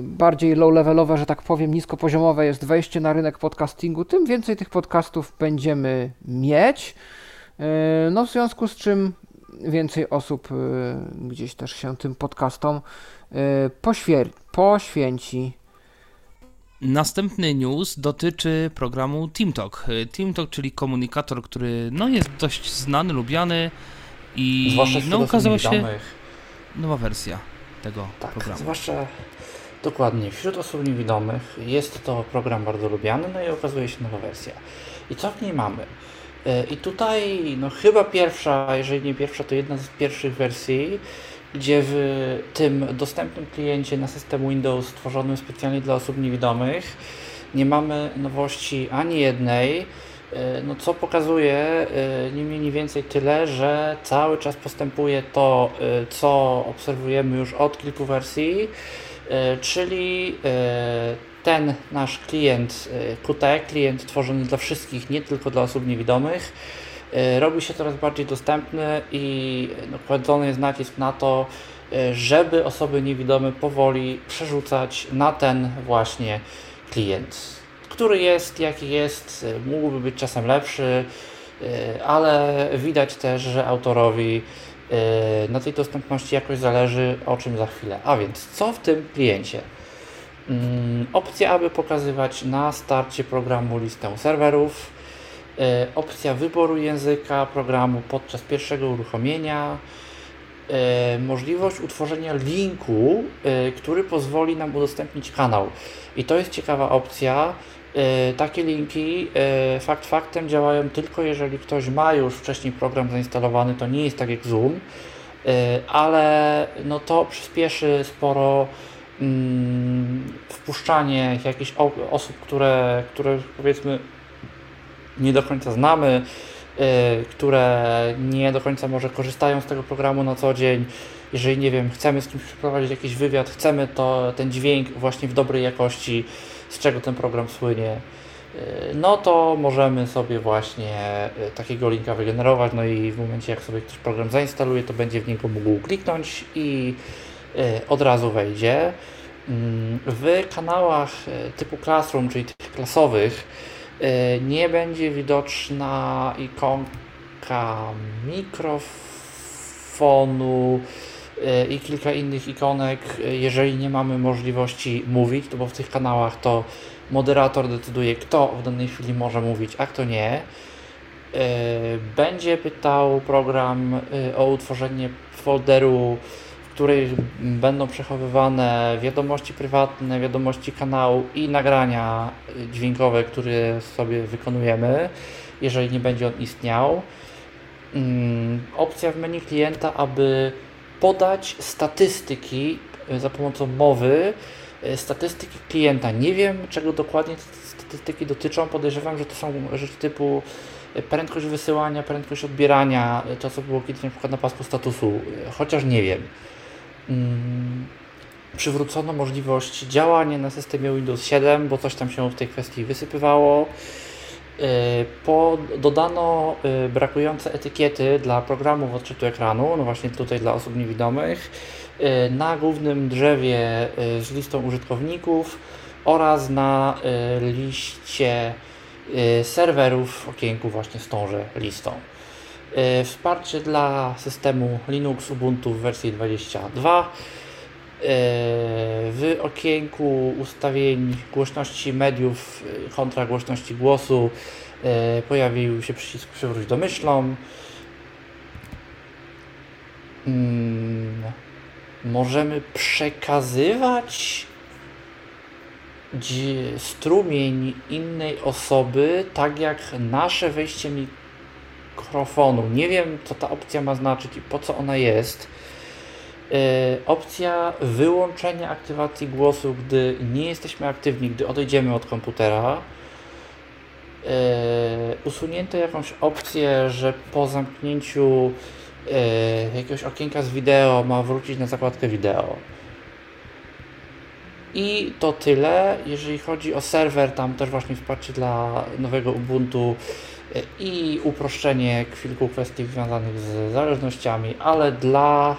bardziej low-levelowe, że tak powiem, niskopoziomowe jest wejście na rynek podcastingu, tym więcej tych podcastów będziemy mieć. No w związku z czym więcej osób gdzieś też się tym podcastom poświęci. Następny news dotyczy programu TeamTalk. TeamTalk, czyli komunikator, który no, jest dość znany, lubiany i zwłaszcza no, ukazała się niewidomych. nowa wersja tego tak, programu. Zwłaszcza dokładnie wśród osób niewidomych jest to program bardzo lubiany, no i okazuje się nowa wersja. I co w niej mamy? E, I tutaj, no chyba pierwsza, jeżeli nie pierwsza, to jedna z pierwszych wersji, gdzie w tym dostępnym kliencie na system Windows stworzonym specjalnie dla osób niewidomych nie mamy nowości ani jednej, e, no co pokazuje e, nie mniej, nie więcej tyle, że cały czas postępuje to, e, co obserwujemy już od kilku wersji, czyli ten nasz klient Qt, klient tworzony dla wszystkich, nie tylko dla osób niewidomych, robi się coraz bardziej dostępny i no, kładzony jest nacisk na to, e, żeby osoby niewidome powoli przerzucać na ten właśnie klient, który jest jaki jest, e, mógłby być czasem lepszy, ale widać też, że autorowi na tej dostępności jakoś zależy, o czym za chwilę. A więc co w tym kliencie? Mm, opcja, aby pokazywać na starcie programu listę serwerów, E, opcja wyboru języka programu podczas pierwszego uruchomienia, e, możliwość utworzenia linku, e, który pozwoli nam udostępnić kanał. I to jest ciekawa opcja. Takie linki fakt faktem działają tylko jeżeli ktoś ma już wcześniej program zainstalowany, to nie jest tak jak Zoom, ale no to przyspieszy sporo mm, wpuszczanie jakichś osób, które, które powiedzmy nie do końca znamy, y, które nie do końca może korzystają z tego programu na co dzień. Jeżeli nie wiem, chcemy z kimś przeprowadzić jakiś wywiad, chcemy to ten dźwięk właśnie w dobrej jakości, z czego ten program słynie, y, no to możemy sobie właśnie y, takiego linka wygenerować, no i w momencie jak sobie ktoś program zainstaluje, to będzie w niego mógł kliknąć i od razu wejdzie. Mm, w kanałach typu Classroom, czyli tych klasowych, nie będzie widoczna ikonka mikrofonu e, i kilka innych ikonek, e, jeżeli nie mamy możliwości mówić, to bo w tych kanałach to moderator decyduje, kto w danej chwili może mówić, a kto nie. Będzie pytał program o utworzenie folderu której będą przechowywane wiadomości prywatne, wiadomości kanału i nagrania dźwiękowe, które sobie wykonujemy, jeżeli nie będzie on istniał. Mm, opcja w menu klienta, aby podać statystyki e, za pomocą mowy, e, statystyki klienta. Nie wiem, czego dokładnie te statystyki dotyczą. Podejrzewam, że to są rzeczy typu e, prędkość wysyłania, prędkość odbierania, to co było kiedyś na przykład na pasku statusu, chociaż nie wiem. Mm, przywrócono możliwość działania na systemie Windows 7, bo coś tam się w tej kwestii wysypywało. Y, po, dodano y, brakujące etykiety dla programów odczytu ekranu, no właśnie tutaj dla osób niewidomych, y, na głównym drzewie z listą użytkowników oraz na liście serwerów w okienku właśnie z tąże listą. E, wsparcie dla systemu Linux Ubuntu w wersji 22. E, w okienku ustawień głośności mediów e, kontra głośności głosu pojawił się przycisk przywróć domyślną. Hmm, możemy przekazywać strumień innej osoby, tak jak nasze wejście mikrofonu. Nie wiem, co ta opcja ma znaczyć i po co ona jest. Yy, opcja wyłączenia aktywacji głosu, gdy nie jesteśmy aktywni, gdy odejdziemy od komputera. Yy, usunięto jakąś opcję, że po zamknięciu yy, jakiegoś okienka z wideo ma wrócić na zakładkę wideo. I to tyle. Jeżeli chodzi o serwer, tam też właśnie wsparcie dla nowego Ubuntu i uproszczenie kilku kwestii związanych z zależnościami, ale dla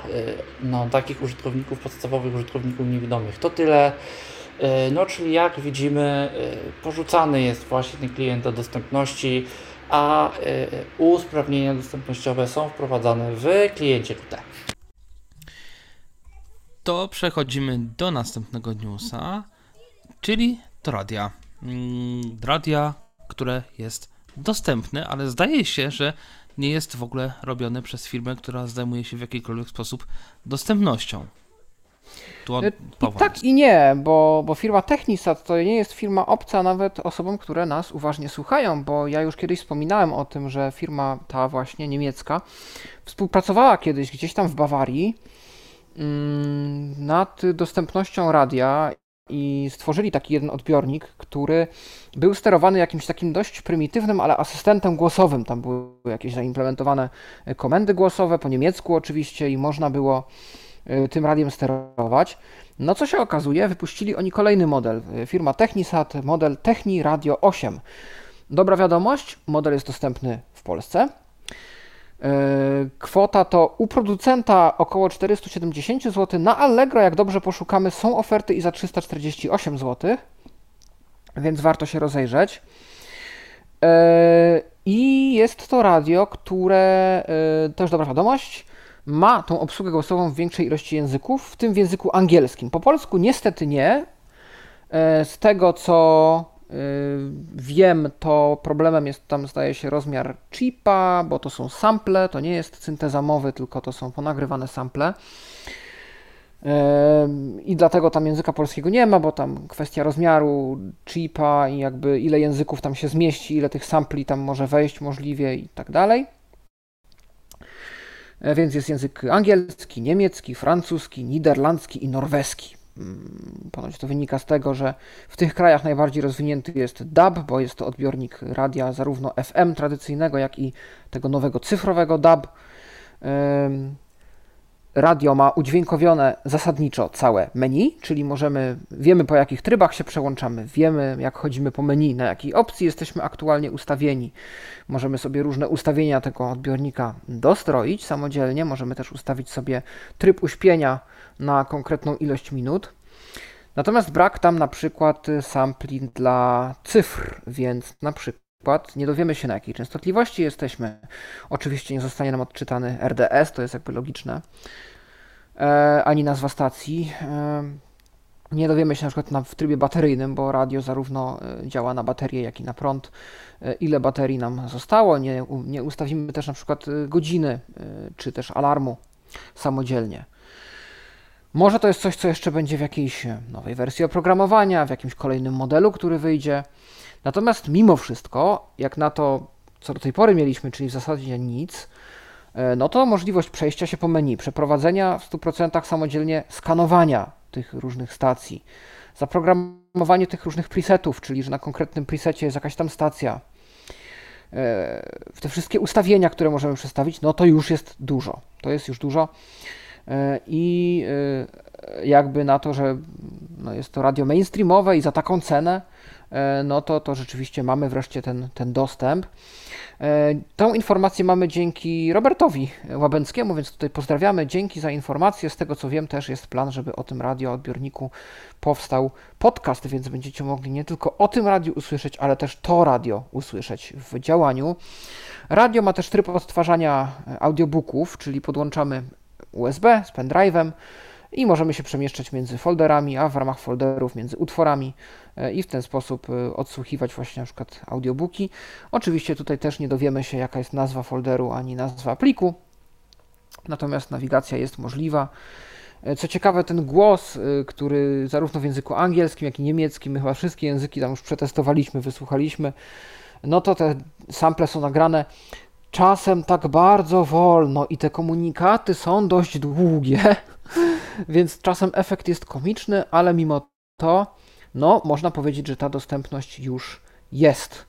no, takich użytkowników, podstawowych użytkowników niewidomych to tyle. No, czyli jak widzimy, porzucany jest właśnie ten klient do dostępności, a usprawnienia dostępnościowe są wprowadzane w kliencie QT. To przechodzimy do następnego newsa, czyli do radia. Mm, radia, które jest dostępne, ale zdaje się, że nie jest w ogóle robione przez firmę, która zajmuje się w jakikolwiek sposób dostępnością. Tu y, I tak i nie, bo, bo firma Technisat to nie jest firma obca nawet osobom, które nas uważnie słuchają, bo ja już kiedyś wspominałem o tym, że firma ta właśnie niemiecka współpracowała kiedyś gdzieś tam w Bawarii mm, nad dostępnością radia i stworzyli taki jeden odbiornik, który był sterowany jakimś takim dość prymitywnym, ale asystentem głosowym. Tam były jakieś zaimplementowane komendy głosowe, po niemiecku oczywiście, i można było y, tym radiem sterować. No co się okazuje, wypuścili oni kolejny model. Firma Technisat, model Techni Radio 8. Dobra wiadomość, model jest dostępny w Polsce. E, kwota to u producenta około 470 zł. Na Allegro, jak dobrze poszukamy, są oferty i za 348 zł, więc warto się rozejrzeć. E, I jest to radio, które, e, już dobra wiadomość, ma tą obsługę głosową w większej ilości języków, w tym w języku angielskim. Po polsku niestety nie. Z tego co wiem, to problemem jest tam, zdaje się, rozmiar chipa, bo to są sample, to nie jest synteza mowy, tylko to są ponagrywane sample. Y, I dlatego tam języka polskiego nie ma, bo tam kwestia rozmiaru chipa i jakby ile języków tam się zmieści, ile tych sampli tam może wejść możliwie i tak dalej. Y, więc jest język angielski, niemiecki, francuski, niderlandzki i norweski. Mm, ponoć to wynika z tego, że w tych krajach najbardziej rozwinięty jest DAB, bo jest to odbiornik radia zarówno FM tradycyjnego, jak i tego nowego cyfrowego DAB. Radio ma udźwiękowione zasadniczo całe menu, czyli możemy, wiemy po jakich trybach się przełączamy, wiemy jak chodzimy po menu, na jakiej opcji jesteśmy aktualnie ustawieni. Możemy sobie różne ustawienia tego odbiornika dostroić samodzielnie, możemy też ustawić sobie tryb uśpienia na konkretną ilość minut. Natomiast brak tam na przykład sampli dla cyfr, więc na przykład nie dowiemy się na jakiej częstotliwości jesteśmy. Oczywiście nie zostanie nam odczytany RDS, to jest jakby logiczne, e, ani nazwa stacji. E, nie dowiemy się na przykład na, w trybie bateryjnym, bo radio zarówno e, działa na baterię, jak i na prąd, ile baterii nam zostało. Nie, nie ustawimy też na przykład godziny czy też alarmu samodzielnie. Może to jest coś, co jeszcze będzie w jakiejś nowej wersji oprogramowania, w jakimś kolejnym modelu, który wyjdzie. Natomiast mimo wszystko, jak na to, co do tej pory mieliśmy, czyli w zasadzie nic, e, no to możliwość przejścia się po menu, przeprowadzenia w 100% samodzielnie skanowania tych różnych stacji, zaprogramowanie tych różnych presetów, czyli że na konkretnym presecie jest jakaś tam stacja, e, te wszystkie ustawienia, które możemy przestawić, no to już jest dużo. To jest już dużo. E, i e, jakby na to, że no jest to radio mainstreamowe i za taką cenę, e, no to, to rzeczywiście mamy wreszcie ten, ten dostęp. Tą informację mamy dzięki Robertowi Łabęckiemu, więc tutaj pozdrawiamy. Dzięki za informację. Z tego co wiem, też jest plan, żeby o tym radioodbiorniku powstał podcast, więc będziecie mogli nie tylko o tym radiu usłyszeć, ale też to radio usłyszeć w działaniu. Radio ma też tryb odtwarzania audiobooków, czyli podłączamy USB z pendrive'em i możemy się przemieszczać między folderami, a w ramach folderów między utworami e, i w ten sposób e, odsłuchiwać właśnie na przykład audiobooki. Oczywiście tutaj też nie dowiemy się jaka jest nazwa folderu ani nazwa pliku, natomiast nawigacja jest możliwa. E, co ciekawe, ten głos, który zarówno w języku angielskim, jak i niemieckim, my chyba wszystkie języki tam już przetestowaliśmy, wysłuchaliśmy, no to te sample są nagrane czasem tak bardzo wolno i te komunikaty są dość długie, więc czasem efekt jest komiczny, ale mimo to, no, można powiedzieć, że ta dostępność już jest.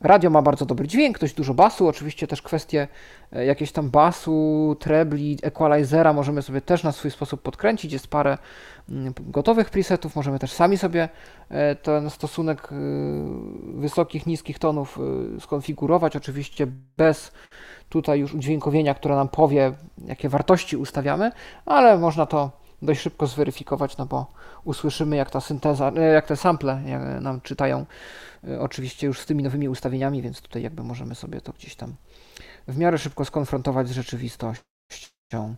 Radio ma bardzo dobry dźwięk, dość dużo basu, oczywiście też kwestie e, jakieś tam basu, trebli, equalizera możemy sobie też na swój sposób podkręcić. Jest parę mm, gotowych presetów, możemy też sami sobie e, ten stosunek e, wysokich, niskich tonów skonfigurować, oczywiście bez tutaj już udźwiękowienia, które nam powie, jakie wartości ustawiamy, ale można to dość szybko zweryfikować, no bo usłyszymy, jak ta synteza, jak te sample nam czytają E, oczywiście już z tymi nowymi ustawieniami, więc tutaj jakby możemy sobie to gdzieś tam w miarę szybko skonfrontować z rzeczywistością.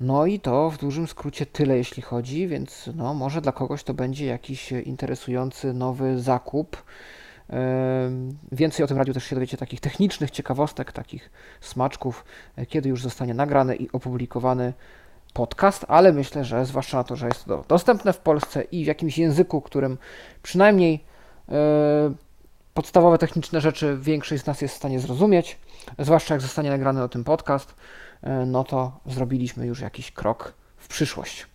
No i to w dużym skrócie tyle, jeśli chodzi, więc no, może dla kogoś to będzie jakiś interesujący nowy zakup. E, więcej o tym radiu też się dowiecie takich technicznych ciekawostek, takich smaczków, e, kiedy już zostanie nagrany i opublikowany podcast, ale myślę, że zwłaszcza na to, że jest to dostępne w Polsce i w jakimś języku, którym przynajmniej E, podstawowe techniczne rzeczy większość z nas jest w stanie zrozumieć, zwłaszcza jak zostanie nagrany o tym podcast, e, no to zrobiliśmy już jakiś krok w przyszłość.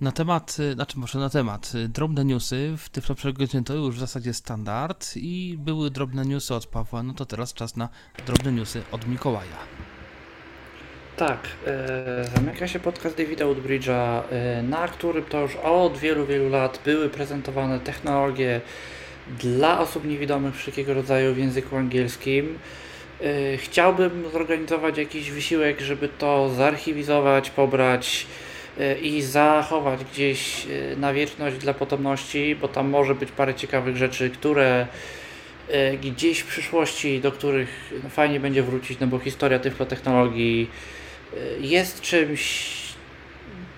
Na temat, y, znaczy może na temat, drobne newsy w Tyflo Przegodzin to już w zasadzie standard i były drobne newsy od Pawła, no to teraz czas na drobne newsy od Mikołaja. Tak, e, zamyka się podcast Davida Woodbridge'a, e, na którym to już od wielu, wielu lat były prezentowane technologie dla osób niewidomych wszelkiego rodzaju w języku angielskim. E, chciałbym zorganizować jakiś wysiłek, żeby to zarchiwizować, pobrać i zachować gdzieś na wieczność dla potomności, bo tam może być parę ciekawych rzeczy, które gdzieś w przyszłości, do których fajnie będzie wrócić, no bo historia technologii jest czymś,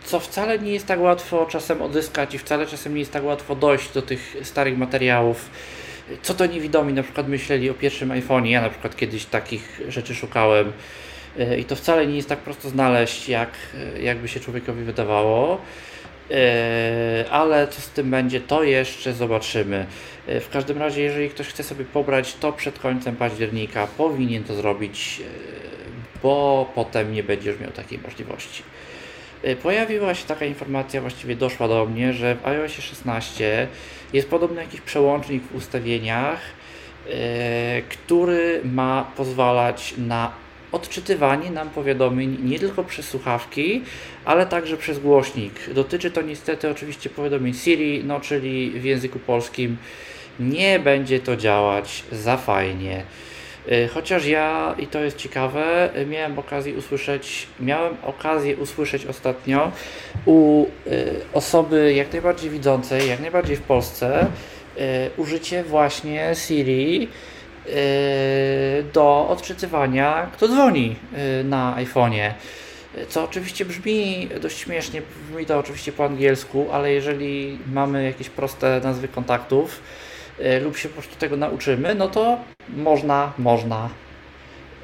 co wcale nie jest tak łatwo czasem odzyskać i wcale czasem nie jest tak łatwo dojść do tych starych materiałów. Co to niewidomi na przykład myśleli o pierwszym iPhone'ie, ja na przykład kiedyś takich rzeczy szukałem e, i to wcale nie jest tak prosto znaleźć, jak, jakby się człowiekowi wydawało. E, ale co z tym będzie, to jeszcze zobaczymy. E, w każdym razie, jeżeli ktoś chce sobie pobrać, to przed końcem października powinien to zrobić bo potem nie będziesz miał takiej możliwości. Y, pojawiła się taka informacja, właściwie doszła do mnie, że w iOS 16 jest podobny jakiś przełącznik w ustawieniach, yy, który ma pozwalać na odczytywanie nam powiadomień nie tylko przez słuchawki, ale także przez głośnik. Dotyczy to niestety oczywiście powiadomień Siri, no czyli w języku polskim nie będzie to działać za fajnie. Y, chociaż ja, i to jest ciekawe, miałem okazję usłyszeć, miałem okazję usłyszeć ostatnio u y, osoby jak najbardziej widzącej, jak najbardziej w Polsce, y, użycie właśnie Siri do odczytywania, kto dzwoni na iPhone'ie. Co oczywiście brzmi dość śmiesznie, brzmi to oczywiście po angielsku, ale jeżeli mamy jakieś proste nazwy kontaktów, lub się po prostu tego nauczymy, no to można, można.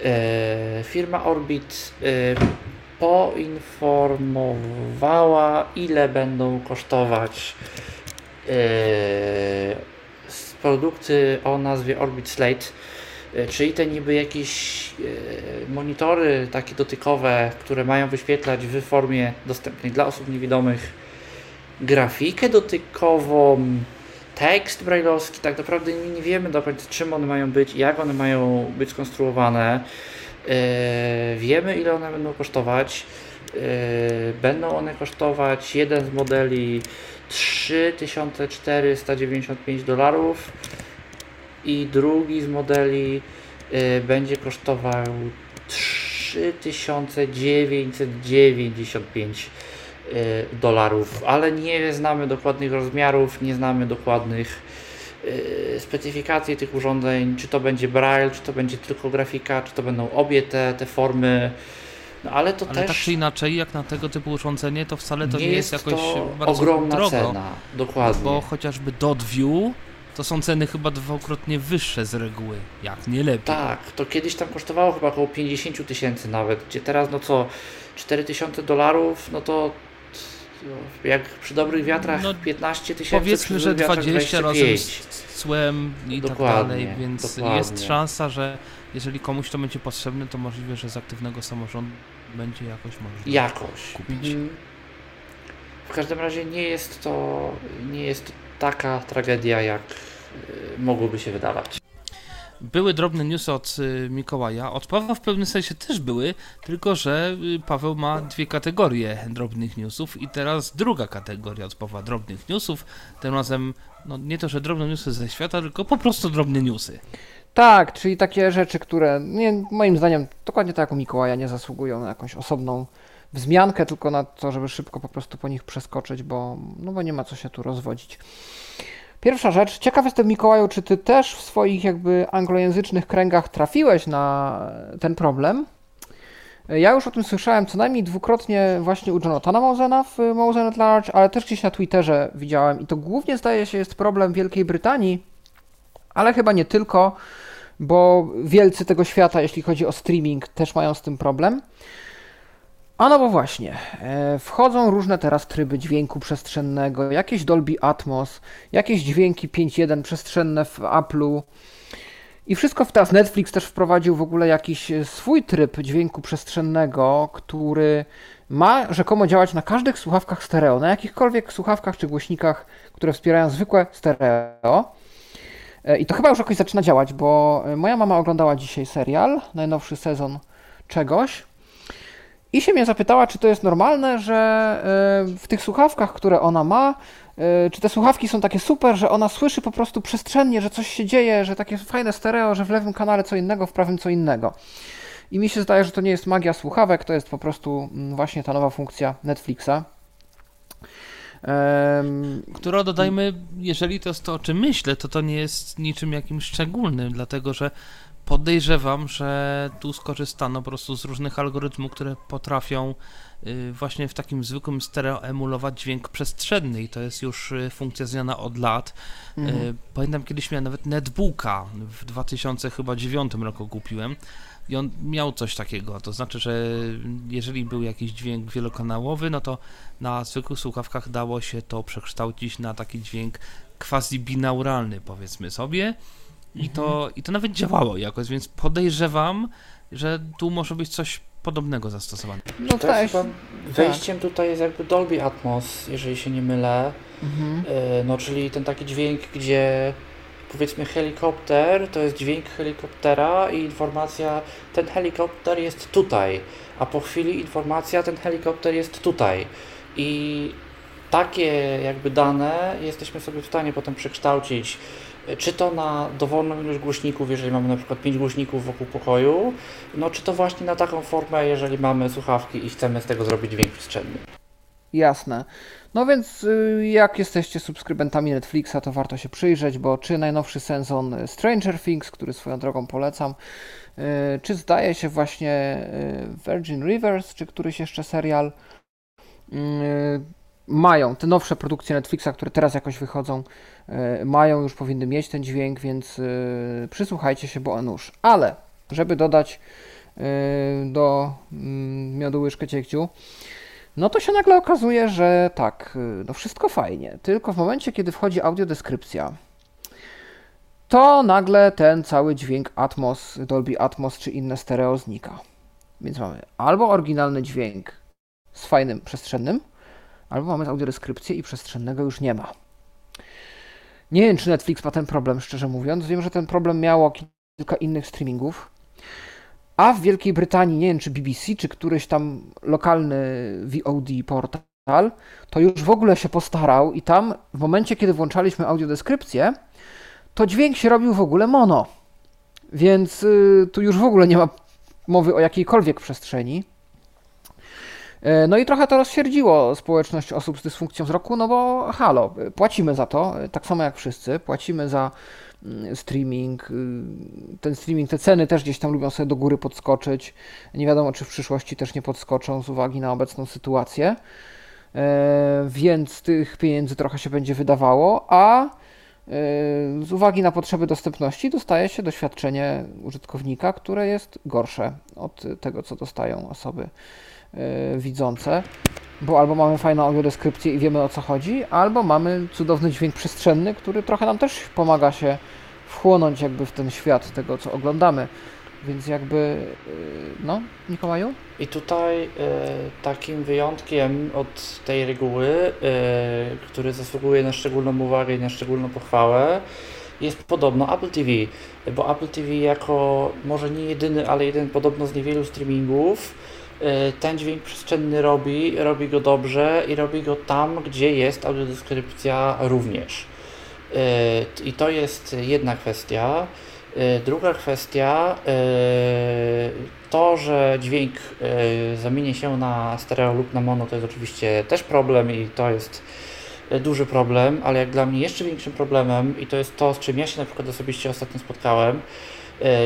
E, firma Orbit e, poinformowała, ile będą kosztować produkty o nazwie Orbit Slate, czyli te niby jakieś monitory takie dotykowe, które mają wyświetlać w formie dostępnej dla osób niewidomych grafikę dotykową, tekst brajlowski, tak naprawdę nie wiemy do końca czym one mają być, jak one mają być skonstruowane. Yy, wiemy ile one będą kosztować. Yy, będą one kosztować jeden z modeli 3495 dolarów i drugi z modeli yy, będzie kosztował 3995 Y, dolarów, ale nie znamy dokładnych rozmiarów, nie znamy dokładnych y, specyfikacji tych urządzeń, czy to będzie braille, czy to będzie tylko grafika, czy to będą obie te, te formy. No, ale to ale też. tak czy inaczej, jak na tego typu urządzenie, to wcale to nie, nie jest, jest jakoś bardzo ogromna drogo, cena. Dokładnie. Bo chociażby DotView to są ceny chyba dwukrotnie wyższe z reguły, jak nie lepiej. Tak, to kiedyś tam kosztowało chyba około 50 tysięcy nawet, gdzie teraz no co, 4000 dolarów, no to jak przy dobrych wiatrach no, 15 tysięcy, powiedzmy, że 20 razem z cłem i tak dokładnie, tak dalej, więc dokładnie. jest szansa, że jeżeli komuś to będzie potrzebne, to możliwe, że z aktywnego samorządu będzie jakoś można jakoś. kupić. Mhm. W każdym razie nie jest to nie jest taka tragedia jak mogłoby się wydawać. Były drobne newsy od y, Mikołaja. Od Pawła w pewnym sensie też były, tylko że y, Paweł ma dwie kategorie drobnych newsów i teraz druga kategoria od Pawła drobnych newsów. Tym razem no, nie to, że drobne newsy ze świata, tylko po prostu drobne newsy. Tak, czyli takie rzeczy, które nie, moim zdaniem dokładnie tak jak u Mikołaja nie zasługują na jakąś osobną wzmiankę, tylko na to, żeby szybko po prostu po nich przeskoczyć, bo, no bo nie ma co się tu rozwodzić. Pierwsza rzecz, ciekaw jestem Mikołaju, czy ty też w swoich jakby anglojęzycznych kręgach trafiłeś na ten problem? Ja już o tym słyszałem co najmniej dwukrotnie właśnie u Jonathana Mausena w Mausen at Large, ale też gdzieś na Twitterze widziałem i to głównie zdaje się jest problem Wielkiej Brytanii, ale chyba nie tylko, bo wielcy tego świata, jeśli chodzi o streaming, też mają z tym problem. A no bo właśnie, e, wchodzą różne teraz tryby dźwięku przestrzennego, jakieś Dolby Atmos, jakieś dźwięki 5.1 przestrzenne w Apple'u. I wszystko w teraz Netflix też wprowadził w ogóle jakiś swój tryb dźwięku przestrzennego, który ma rzekomo działać na każdych słuchawkach stereo, na jakichkolwiek słuchawkach czy głośnikach, które wspierają zwykłe stereo. E, I to chyba już jakoś zaczyna działać, bo moja mama oglądała dzisiaj serial, najnowszy sezon czegoś. I się mnie zapytała, czy to jest normalne, że e, w tych słuchawkach, które ona ma, e, czy te słuchawki są takie super, że ona słyszy po prostu przestrzennie, że coś się dzieje, że takie fajne stereo, że w lewym kanale co innego, w prawym co innego. I mi się zdaje, że to nie jest magia słuchawek, to jest po prostu mm, właśnie ta nowa funkcja Netflixa. Która dodajmy, jeżeli to jest to, o czym myślę, to to nie jest niczym jakimś szczególnym, dlatego że podejrzewam, że tu skorzystano po prostu z różnych algorytmów, które potrafią y, właśnie w takim zwykłym stereo emulować dźwięk przestrzenny i to jest już y, funkcja znana od lat. Y, mhm. Pamiętam kiedyś miałem nawet netbooka w 2009 roku kupiłem i on miał coś takiego, to znaczy, że jeżeli był jakiś dźwięk wielokanałowy, no to na zwykłych słuchawkach dało się to przekształcić na taki dźwięk quasi binauralny powiedzmy sobie i to, I to nawet działało jakoś, więc podejrzewam, że tu może być coś podobnego zastosowane. No to tak. Chyba wejściem tak. tutaj jest jakby Dolby Atmos, jeżeli się nie mylę. Mhm. E, no czyli ten taki dźwięk, gdzie powiedzmy helikopter, to jest dźwięk helikoptera i informacja, ten helikopter jest tutaj, a po chwili informacja, ten helikopter jest tutaj. I takie jakby dane jesteśmy sobie w stanie potem przekształcić czy to na dowolną ilość głośników, jeżeli mamy na przykład 5 głośników wokół pokoju, no czy to właśnie na taką formę, jeżeli mamy słuchawki i chcemy z tego zrobić dźwięk przestrzenny. Jasne. No więc y, jak jesteście subskrybentami Netflixa, to warto się przyjrzeć, bo czy najnowszy sezon Stranger Things, który swoją drogą polecam, y, czy zdaje się właśnie y, Virgin Rivers, czy któryś jeszcze serial, mają te nowsze produkcje Netflixa, które teraz jakoś wychodzą, e, mają już powinny mieć ten dźwięk, więc e, przysłuchajcie się, bo nuż. Ale, żeby dodać e, do mm, miodu łyżkę ciekciu, no to się nagle okazuje, że tak, no wszystko fajnie, tylko w momencie, kiedy wchodzi audiodeskrypcja, to nagle ten cały dźwięk Atmos, Dolby Atmos czy inne stereo znika. Więc mamy albo oryginalny dźwięk z fajnym przestrzennym, albo mamy audiodeskrypcję i przestrzennego już nie ma. Nie wiem, czy Netflix ma ten problem, szczerze mówiąc. Wiem, że ten problem miało kilka innych streamingów. A w Wielkiej Brytanii, nie wiem, czy BBC, czy któryś tam lokalny VOD portal, to już w ogóle się postarał i tam w momencie, kiedy włączaliśmy audiodeskrypcję, to dźwięk się robił w ogóle mono. Więc y, tu już w ogóle nie ma mowy o jakiejkolwiek przestrzeni. E, no i trochę to rozsierdziło społeczność osób z dysfunkcją wzroku, no bo halo, płacimy za to, e, tak samo jak wszyscy, płacimy za mm, streaming, y, ten streaming, te ceny też gdzieś tam lubią sobie do góry podskoczyć, nie wiadomo czy w przyszłości też nie podskoczą z uwagi na obecną sytuację, e, więc tych pieniędzy trochę się będzie wydawało, a z uwagi na potrzeby dostępności dostaje się doświadczenie użytkownika, które jest gorsze od tego, co dostają osoby widzące, bo albo mamy fajną audiodeskrypcję i wiemy o co chodzi, albo mamy cudowny dźwięk przestrzenny, który trochę nam też pomaga się wchłonąć jakby w ten świat tego, co oglądamy. Więc jakby, e, no, Mikołaju? I tutaj e, takim wyjątkiem od tej reguły, który zasługuje na szczególną uwagę i na szczególną pochwałę, jest podobno Apple TV, bo Apple TV jako może nie jedyny, ale jeden podobno z niewielu streamingów ten dźwięk przestrzenny robi, robi go dobrze i robi go tam, gdzie jest audiodeskrypcja również. Y, I to jest jedna kwestia. Y, druga kwestia to, że dźwięk zamieni się na stereo lub na mono, to jest oczywiście też problem i to jest duży problem, ale jak dla mnie jeszcze większym problemem, i to jest to, z czym ja się na przykład osobiście ostatnio spotkałem,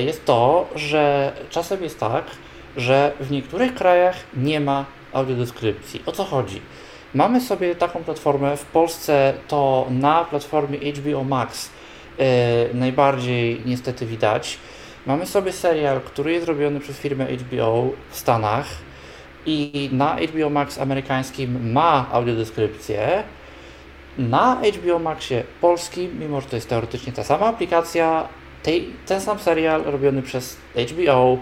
jest to, że czasem jest tak, że w niektórych krajach nie ma audiodeskrypcji. O co chodzi? Mamy sobie taką platformę, w Polsce to na platformie HBO Max yy, najbardziej niestety widać. Mamy sobie serial, który jest robiony przez firmę HBO w Stanach i na HBO Max amerykańskim ma audiodeskrypcję, na HBO Maxie polskim, mimo że to jest teoretycznie ta sama aplikacja, tej, ten sam serial robiony przez HBO,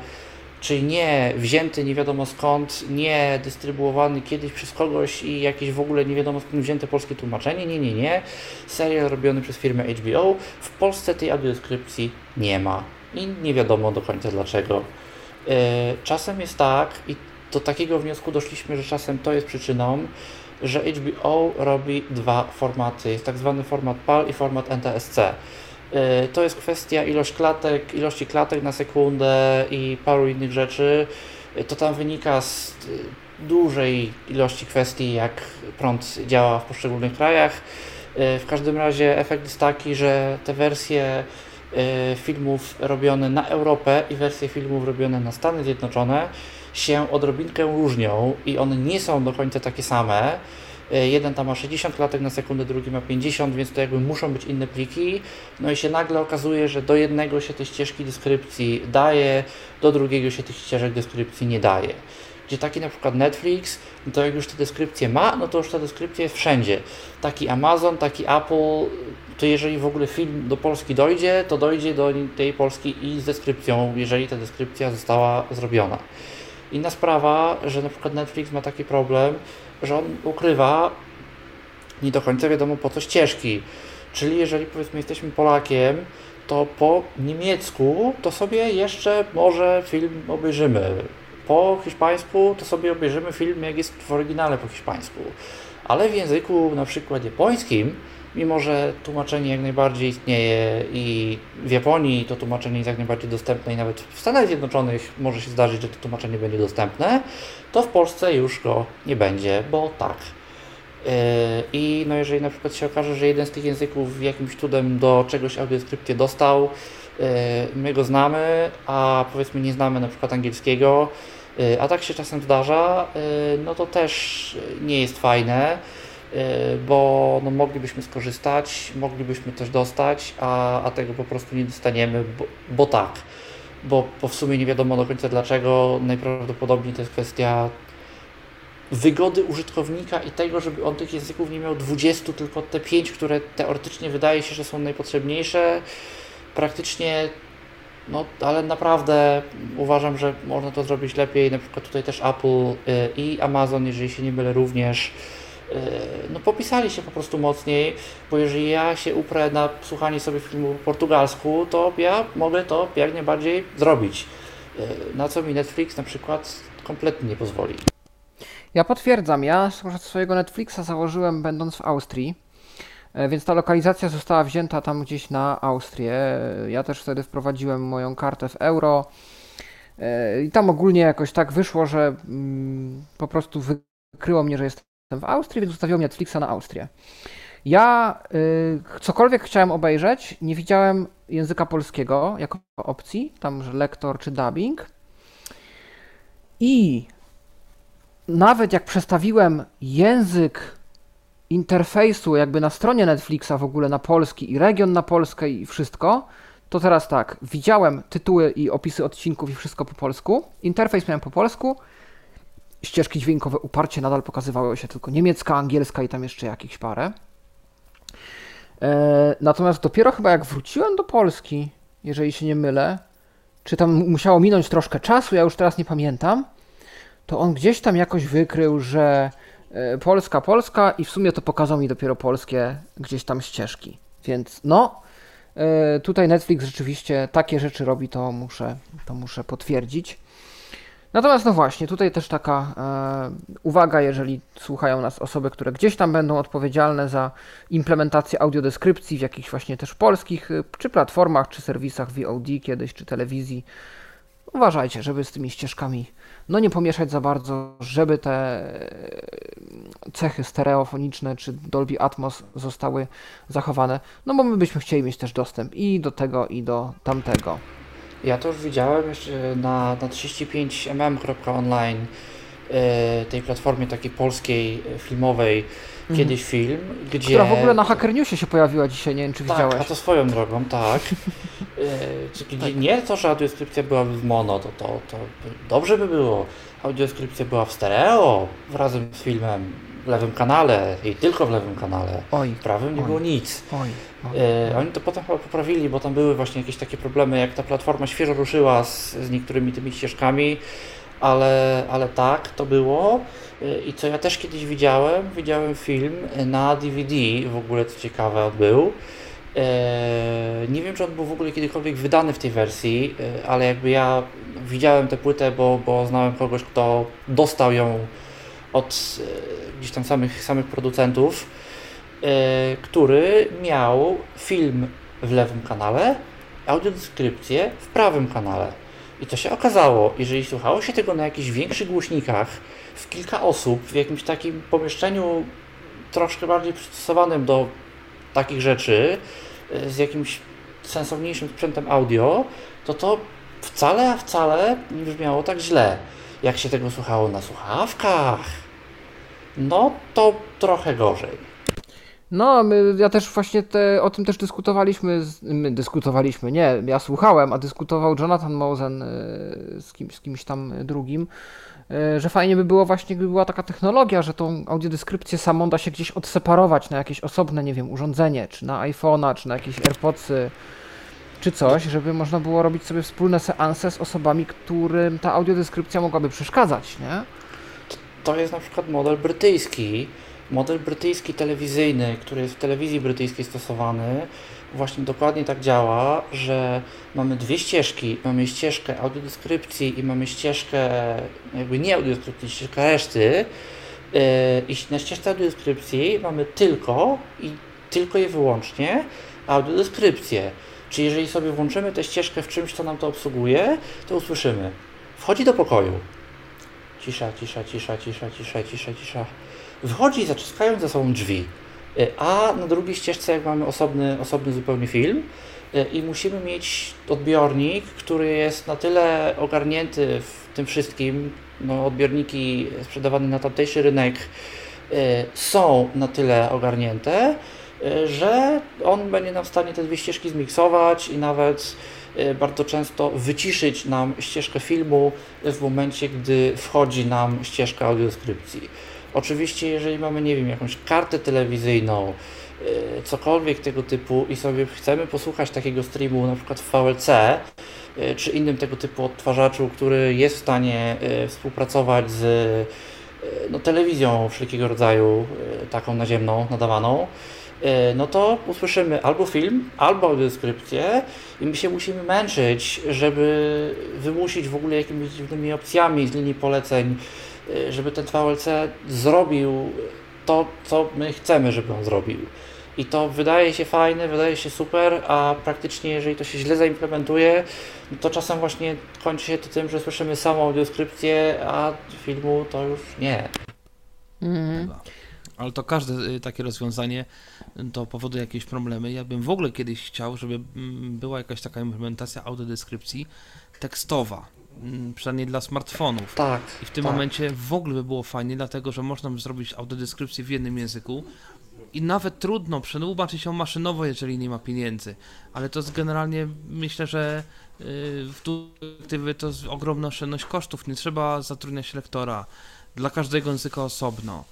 czyli nie wzięty nie wiadomo skąd, nie dystrybuowany kiedyś przez kogoś i jakieś w ogóle nie wiadomo skąd wzięte polskie tłumaczenie, nie, nie, nie. Serial robiony przez firmę HBO. W Polsce tej audiodeskrypcji nie ma i nie wiadomo do końca dlaczego. E, czasem jest tak i do takiego wniosku doszliśmy, że czasem to jest przyczyną, że HBO robi dwa formaty. Jest tak zwany format PAL i format NTSC. Y, to jest kwestia ilość klatek, ilości klatek na sekundę i paru innych rzeczy. Y, to tam wynika z y, dużej ilości kwestii, jak prąd działa w poszczególnych krajach. W każdym razie efekt jest taki, że te wersje filmów robione na Europę i wersje filmów robione na Stany Zjednoczone się odrobinkę różnią i one nie są do końca takie same. E, jeden tam ma 60 klatek na sekundę, drugi ma 50, więc to jakby muszą być inne pliki. No i się nagle okazuje, że do jednego się te ścieżki deskrypcji daje, do drugiego się tych ścieżek deskrypcji nie daje. Gdzie taki na przykład Netflix, no to jak już te deskrypcje ma, no to już ta deskrypcja jest wszędzie. Taki Amazon, taki Apple, to jeżeli w ogóle film do Polski dojdzie, to dojdzie do tej Polski i z deskrypcją, jeżeli ta deskrypcja została zrobiona. Inna sprawa, że na przykład Netflix ma taki problem, że on ukrywa nie do końca wiadomo po co ścieżki. Czyli jeżeli powiedzmy jesteśmy Polakiem, to po niemiecku to sobie jeszcze może film obejrzymy. Po hiszpańsku to sobie obejrzymy film jak jest w oryginale po hiszpańsku. Ale w języku na przykład japońskim mimo że tłumaczenie jak najbardziej istnieje i w Japonii to tłumaczenie jest jak najbardziej dostępne i nawet w Stanach Zjednoczonych może się zdarzyć, że to tłumaczenie będzie dostępne, to w Polsce już go nie będzie, bo tak. Yy, I no jeżeli na przykład się okaże, że jeden z tych języków jakimś cudem do czegoś audiodeskrypcję dostał, yy, my go znamy, a powiedzmy nie znamy na przykład angielskiego, yy, a tak się czasem zdarza, no to też nie jest fajne. Y, bo no, moglibyśmy skorzystać, moglibyśmy też dostać, a, a tego po prostu nie dostaniemy, bo, bo tak. Bo, bo w sumie nie wiadomo do końca dlaczego. Najprawdopodobniej to jest kwestia wygody użytkownika i tego, żeby on tych języków nie miał 20, tylko te 5, które teoretycznie wydaje się, że są najpotrzebniejsze. Praktycznie, no ale naprawdę uważam, że można to zrobić lepiej. Na przykład tutaj też Apple y, i Amazon, jeżeli się nie mylę, również no popisali się po prostu mocniej, bo jeżeli ja się uprę na słuchanie sobie filmu po portugalsku, to ja mogę to jak najbardziej zrobić. E, na co mi Netflix na przykład kompletnie nie pozwoli. Ja potwierdzam, ja swojego Netflixa założyłem będąc w Austrii, e, więc ta lokalizacja została wzięta tam gdzieś na Austrię. Ja też wtedy wprowadziłem moją kartę w euro. E, I tam ogólnie jakoś tak wyszło, że mm, po prostu wykryło mnie, że jest w Austrii, więc ustawiło Netflixa na Austrię. Ja y, cokolwiek chciałem obejrzeć, nie widziałem języka polskiego jako opcji, tam że lektor czy dubbing. I nawet jak przestawiłem język interfejsu jakby na stronie Netflixa w ogóle na polski i region na Polskę i wszystko, to teraz tak, widziałem tytuły i opisy odcinków i wszystko po polsku, interfejs miałem po polsku, ścieżki dźwiękowe uparcie nadal pokazywały się tylko niemiecka, angielska i tam jeszcze jakichś parę. E, natomiast dopiero chyba jak wróciłem do Polski, jeżeli się nie mylę, czy tam musiało minąć troszkę czasu, ja już teraz nie pamiętam, to on gdzieś tam jakoś wykrył, że e, Polska, Polska i w sumie to pokazał mi dopiero polskie gdzieś tam ścieżki. Więc no, E, tutaj Netflix rzeczywiście takie rzeczy robi, to muszę, to muszę potwierdzić. Natomiast no właśnie, tutaj też taka e, uwaga, jeżeli słuchają nas osoby, które gdzieś tam będą odpowiedzialne za implementację audiodeskrypcji w jakichś właśnie też polskich, e, czy platformach, czy serwisach VOD kiedyś, czy telewizji. Uważajcie, żeby z tymi ścieżkami no nie pomieszać za bardzo, żeby te e, cechy stereofoniczne czy Dolby Atmos zostały zachowane, no bo my byśmy chcieli mieć też dostęp i do tego, i do tamtego. Ja to już widziałem jeszcze na, na 35mm.online e, tej platformie takiej polskiej, e, filmowej, mhm. kiedyś film, gdzie... Która w ogóle na Hacker Newsie się pojawiła dzisiaj, nie wiem czy tak, widziałeś. a to swoją drogą, tak. e, tak. Nie to, że audiodeskrypcja byłaby w mono, to, to, to dobrze by było. Audiodeskrypcja była w stereo, razem z filmem, w lewym kanale i tylko w lewym kanale. Oj, w prawym nie oj, było nic. Oj, e, oni to potem chyba poprawili, bo tam były właśnie jakieś takie problemy, jak ta platforma świeżo ruszyła z, z niektórymi tymi ścieżkami, ale, ale tak, to było. E, I co ja też kiedyś widziałem, widziałem film na DVD, w ogóle co ciekawe on był. E, nie wiem, czy on był w ogóle kiedykolwiek wydany w tej wersji, e, ale jakby ja widziałem tę płytę, bo, bo znałem kogoś, kto dostał ją od e, gdzieś tam samych, samych producentów, e, który miał film w lewym kanale, audiodeskrypcję w prawym kanale. I to się okazało, jeżeli słuchało się tego na jakichś większych głośnikach, w kilka osób, w jakimś takim pomieszczeniu troszkę bardziej przystosowanym do takich rzeczy, e, z jakimś sensowniejszym sprzętem audio, to to wcale, a wcale nie brzmiało tak źle, jak się tego słuchało na słuchawkach no to trochę gorzej. No, my, ja też właśnie te, o tym też dyskutowaliśmy, z, my dyskutowaliśmy, nie, ja słuchałem, a dyskutował Jonathan Mosen e, z, kim, z kimś tam drugim, e, że fajnie by było właśnie, gdyby była taka technologia, że tą audiodeskrypcję samą da się gdzieś odseparować na jakieś osobne, nie wiem, urządzenie, czy na iPhone'a, czy na jakieś AirPodsy, czy coś, żeby można było robić sobie wspólne seanse z osobami, którym ta audiodeskrypcja mogłaby przeszkadzać, nie? To jest na przykład model brytyjski. Model brytyjski telewizyjny, który jest w telewizji brytyjskiej stosowany, właśnie dokładnie tak działa, że mamy dwie ścieżki. Mamy ścieżkę audiodeskrypcji i mamy ścieżkę, jakby nie audiodeskrypcji, ścieżkę reszty. Yy, I na ścieżce audiodeskrypcji mamy tylko i tylko i wyłącznie audiodeskrypcję. Czyli jeżeli sobie włączymy tę ścieżkę w czymś, co nam to obsługuje, to usłyszymy. Wchodzi do pokoju, Cisza, cisza, cisza, cisza, cisza, cisza, cisza. Wychodzi i zaciskają za sobą drzwi. E, a na drugiej ścieżce mamy osobny, osobny zupełnie film e, i musimy mieć odbiornik, który jest na tyle ogarnięty w tym wszystkim, no odbiorniki sprzedawane na tamtejszy rynek e, są na tyle ogarnięte, że on będzie nam w stanie te dwie ścieżki zmiksować i nawet bardzo często wyciszyć nam ścieżkę filmu w momencie, gdy wchodzi nam ścieżka audiodeskrypcji. Oczywiście, jeżeli mamy, nie wiem, jakąś kartę telewizyjną, y, cokolwiek tego typu i sobie chcemy posłuchać takiego streamu na przykład w VLC, y, czy innym tego typu odtwarzaczu, który jest w stanie współpracować z no, telewizją wszelkiego rodzaju, taką naziemną, nadawaną, no to usłyszymy albo film, albo audiodeskrypcję i my się musimy męczyć, żeby wymusić w ogóle jakimiś dziwnymi opcjami z linii poleceń, e, żeby ten VLC zrobił to, co my chcemy, żeby on zrobił. I to wydaje się fajne, wydaje się super, a praktycznie jeżeli to się źle zaimplementuje, no to czasem właśnie kończy się to tym, że słyszymy samą audiodeskrypcję, a filmu to już nie. Mhm. Ale to każde y, takie rozwiązanie to powoduje jakieś problemy. Ja bym w ogóle kiedyś chciał, żeby mm, była jakaś taka implementacja audiodeskrypcji tekstowa, mm, przynajmniej dla smartfonów. Tak. I w tym tak. momencie w ogóle by było fajnie, dlatego że można by zrobić audiodeskrypcję w jednym języku, i nawet trudno przetłumaczyć ją maszynowo, jeżeli nie ma pieniędzy. Ale to jest generalnie, myślę, że y, w perspektywy to jest ogromna oszczędność kosztów. Nie trzeba zatrudniać lektora dla każdego języka osobno.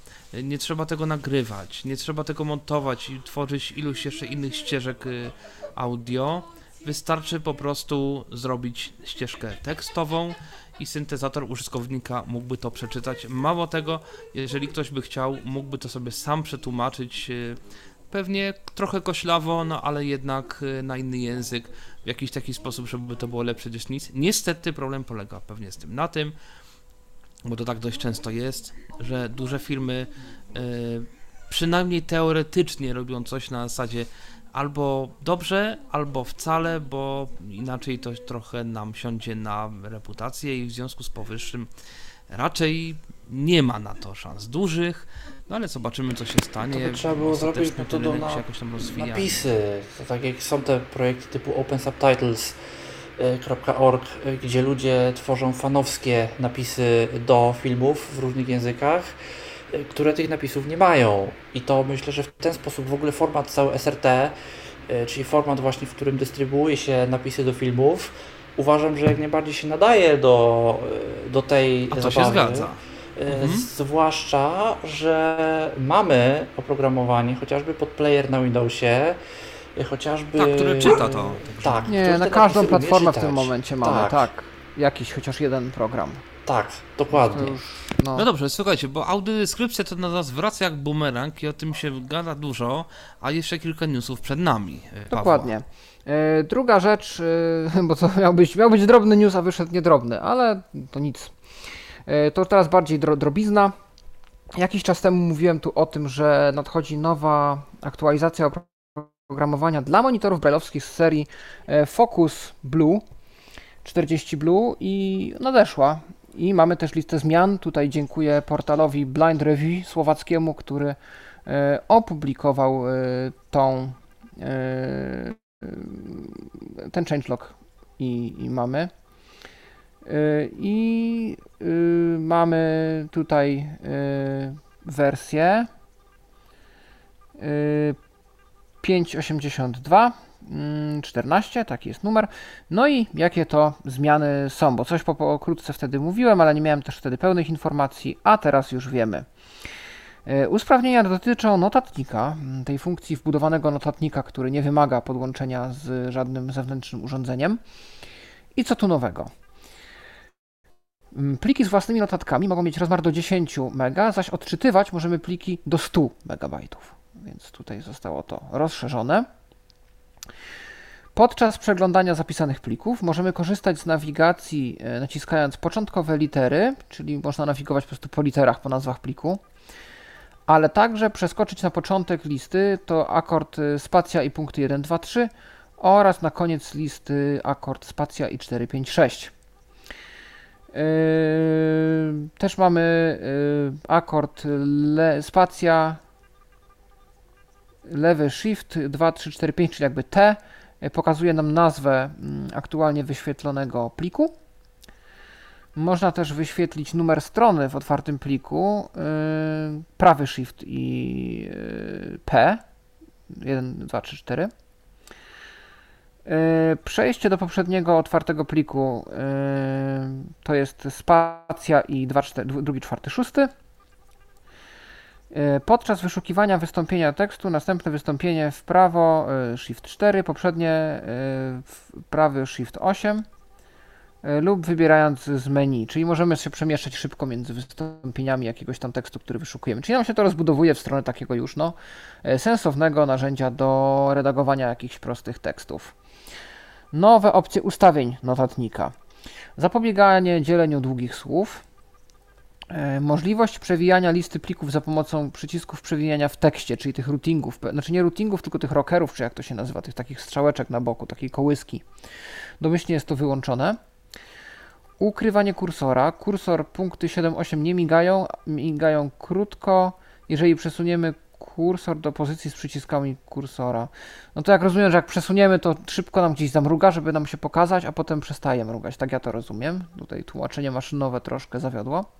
Nie trzeba tego nagrywać, nie trzeba tego montować i tworzyć iluś jeszcze innych ścieżek y, audio. Wystarczy po prostu zrobić ścieżkę tekstową i syntezator użytkownika mógłby to przeczytać. Mało tego, jeżeli ktoś by chciał, mógłby to sobie sam przetłumaczyć y, pewnie trochę koślawo, no ale jednak y, na inny język, w jakiś taki sposób, żeby to było lepsze niż nic. Niestety problem polega pewnie z tym na tym, bo to tak dość często jest, że duże firmy y, przynajmniej teoretycznie robią coś na zasadzie albo dobrze, albo wcale, bo inaczej to trochę nam siądzie na reputację i w związku z powyższym raczej nie ma na to szans dużych, no ale zobaczymy co się stanie. To by trzeba było zrobić do rynek na, jakoś tam rozwija. napisy. To tak jak są te projekty typu Open Subtitles. .org, gdzie ludzie tworzą fanowskie napisy do filmów w różnych językach, które tych napisów nie mają. I to myślę, że w ten sposób w ogóle format cały SRT, y, czyli format właśnie, w którym dystrybuuje się napisy do filmów, uważam, że jak najbardziej się nadaje do, y, do tej A to zabawy. się zgadza. E, Mhm. Zwłaszcza, że mamy oprogramowanie chociażby pod player na Windowsie, e, chociażby. Tak, które czyta to. Tak, Nie, który na każdą platformę w tym momencie mamy, Tak. tak. Jakiś chociaż jeden program. Tak, dokładnie. już, no, No dobrze, słuchajcie, bo audiodeskrypcja to na nas wraca jak bumerang i o tym się gada dużo, a jeszcze kilka newsów przed nami. e, Pawła. dokładnie. E, druga rzecz, e, bo to miał być, miał być drobny news, a wyszedł niedrobny, ale to nic. E, to teraz bardziej dro, drobizna. Jakiś czas temu mówiłem tu o tym, że nadchodzi nowa aktualizacja oprogramowania dla monitorów brailleowskich z serii e, Focus Blue 40 Blue i nadeszła. I mamy też listę zmian. Tutaj dziękuję portalowi Blind Review słowackiemu, który e, opublikował e, tą, ten changelog i, i mamy. I e, mamy tutaj wersję 582 mm, 14, taki jest numer. No i jakie to zmiany są, bo coś po, pokrótce wtedy mówiłem, ale nie miałem też wtedy pełnych informacji, a teraz już wiemy. E, Usprawnienia dotyczą notatnika, m, tej funkcji wbudowanego notatnika, który nie wymaga podłączenia z żadnym zewnętrznym urządzeniem. I co tu nowego? M, Pliki z własnymi notatkami mogą mieć rozmiar do 10 MB, zaś odczytywać możemy pliki do 100 MB. Więc tutaj zostało to rozszerzone. Podczas przeglądania zapisanych plików możemy korzystać z nawigacji e, naciskając początkowe litery, czyli można nawigować po prostu po literach, po nazwach pliku, ale także przeskoczyć na początek listy to akord e, spacja i punkty 1, 2, 3 oraz na koniec listy akord spacja i 4, 5, 6. Yy, też mamy yy, akord le, spacja, lewy shift 2, 3, 4, 5, czyli jakby T, yy, pokazuje nam nazwę mm, aktualnie wyświetlonego pliku. Można też wyświetlić numer strony w otwartym pliku, yy, prawy shift i yy, P, 1, 2, 3, 4. Yy, Przejście do poprzedniego otwartego pliku to jest spacja i 2, 4, drugi, czwarty, szósty. Yy, Podczas wyszukiwania wystąpienia tekstu następne wystąpienie w prawo yy, Shift 4, poprzednie yy, w prawy Shift 8 yy, lub wybierając z menu, czyli możemy się przemieszczać szybko między wystąpieniami jakiegoś tam tekstu, który wyszukujemy. Czyli nam się to rozbudowuje w stronę takiego już no, sensownego narzędzia do redagowania jakichś prostych tekstów. Nowe opcje ustawień notatnika. Zapobieganie dzieleniu długich słów. E, Możliwość przewijania listy plików za pomocą przycisków przewijania w tekście, czyli tych routingów, znaczy nie routingów, tylko tych rockerów, czy jak to się nazywa, tych takich strzałeczek na boku, takiej kołyski. Domyślnie jest to wyłączone. Ukrywanie kursora. Kursor punkty 7-8 nie migają, migają krótko. Jeżeli przesuniemy kursor do pozycji z przyciskami kursora. No to jak rozumiem, że jak przesuniemy, to szybko nam gdzieś zamruga, żeby nam się pokazać, a potem przestaje mrugać. Tak ja to rozumiem. Tutaj tłumaczenie maszynowe troszkę zawiodło.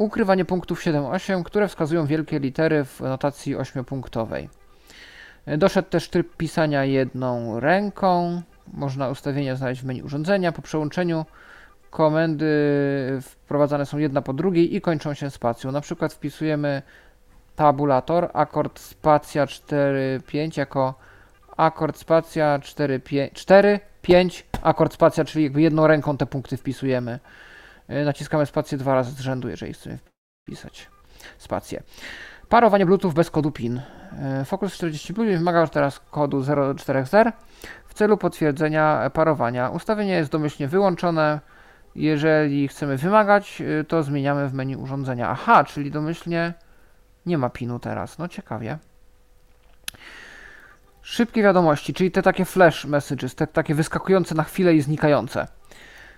Ukrywanie punktów 7-8, które wskazują wielkie litery w notacji 8-punktowej. Doszedł też tryb pisania jedną ręką. Można ustawienia znaleźć w menu urządzenia. Po przełączeniu komendy wprowadzane są jedna po drugiej i kończą się spacją. Na przykład wpisujemy tabulator, akord spacja 4, 5 jako akord spacja 4, 5, 4, 5, akord spacja, czyli jakby jedną ręką te punkty wpisujemy. Yy, Naciskamy spację dwa razy z rzędu, jeżeli chcemy wpisać spację. Parowanie Bluetooth bez kodu PIN. Focus 40 Plus wymaga teraz kodu 040 w celu potwierdzenia parowania. Ustawienie jest domyślnie wyłączone. Jeżeli chcemy wymagać, to zmieniamy w menu urządzenia. Aha, czyli domyślnie nie ma pinu teraz. No ciekawie. Szybkie wiadomości, czyli te takie flash messages, te takie wyskakujące na chwilę i znikające.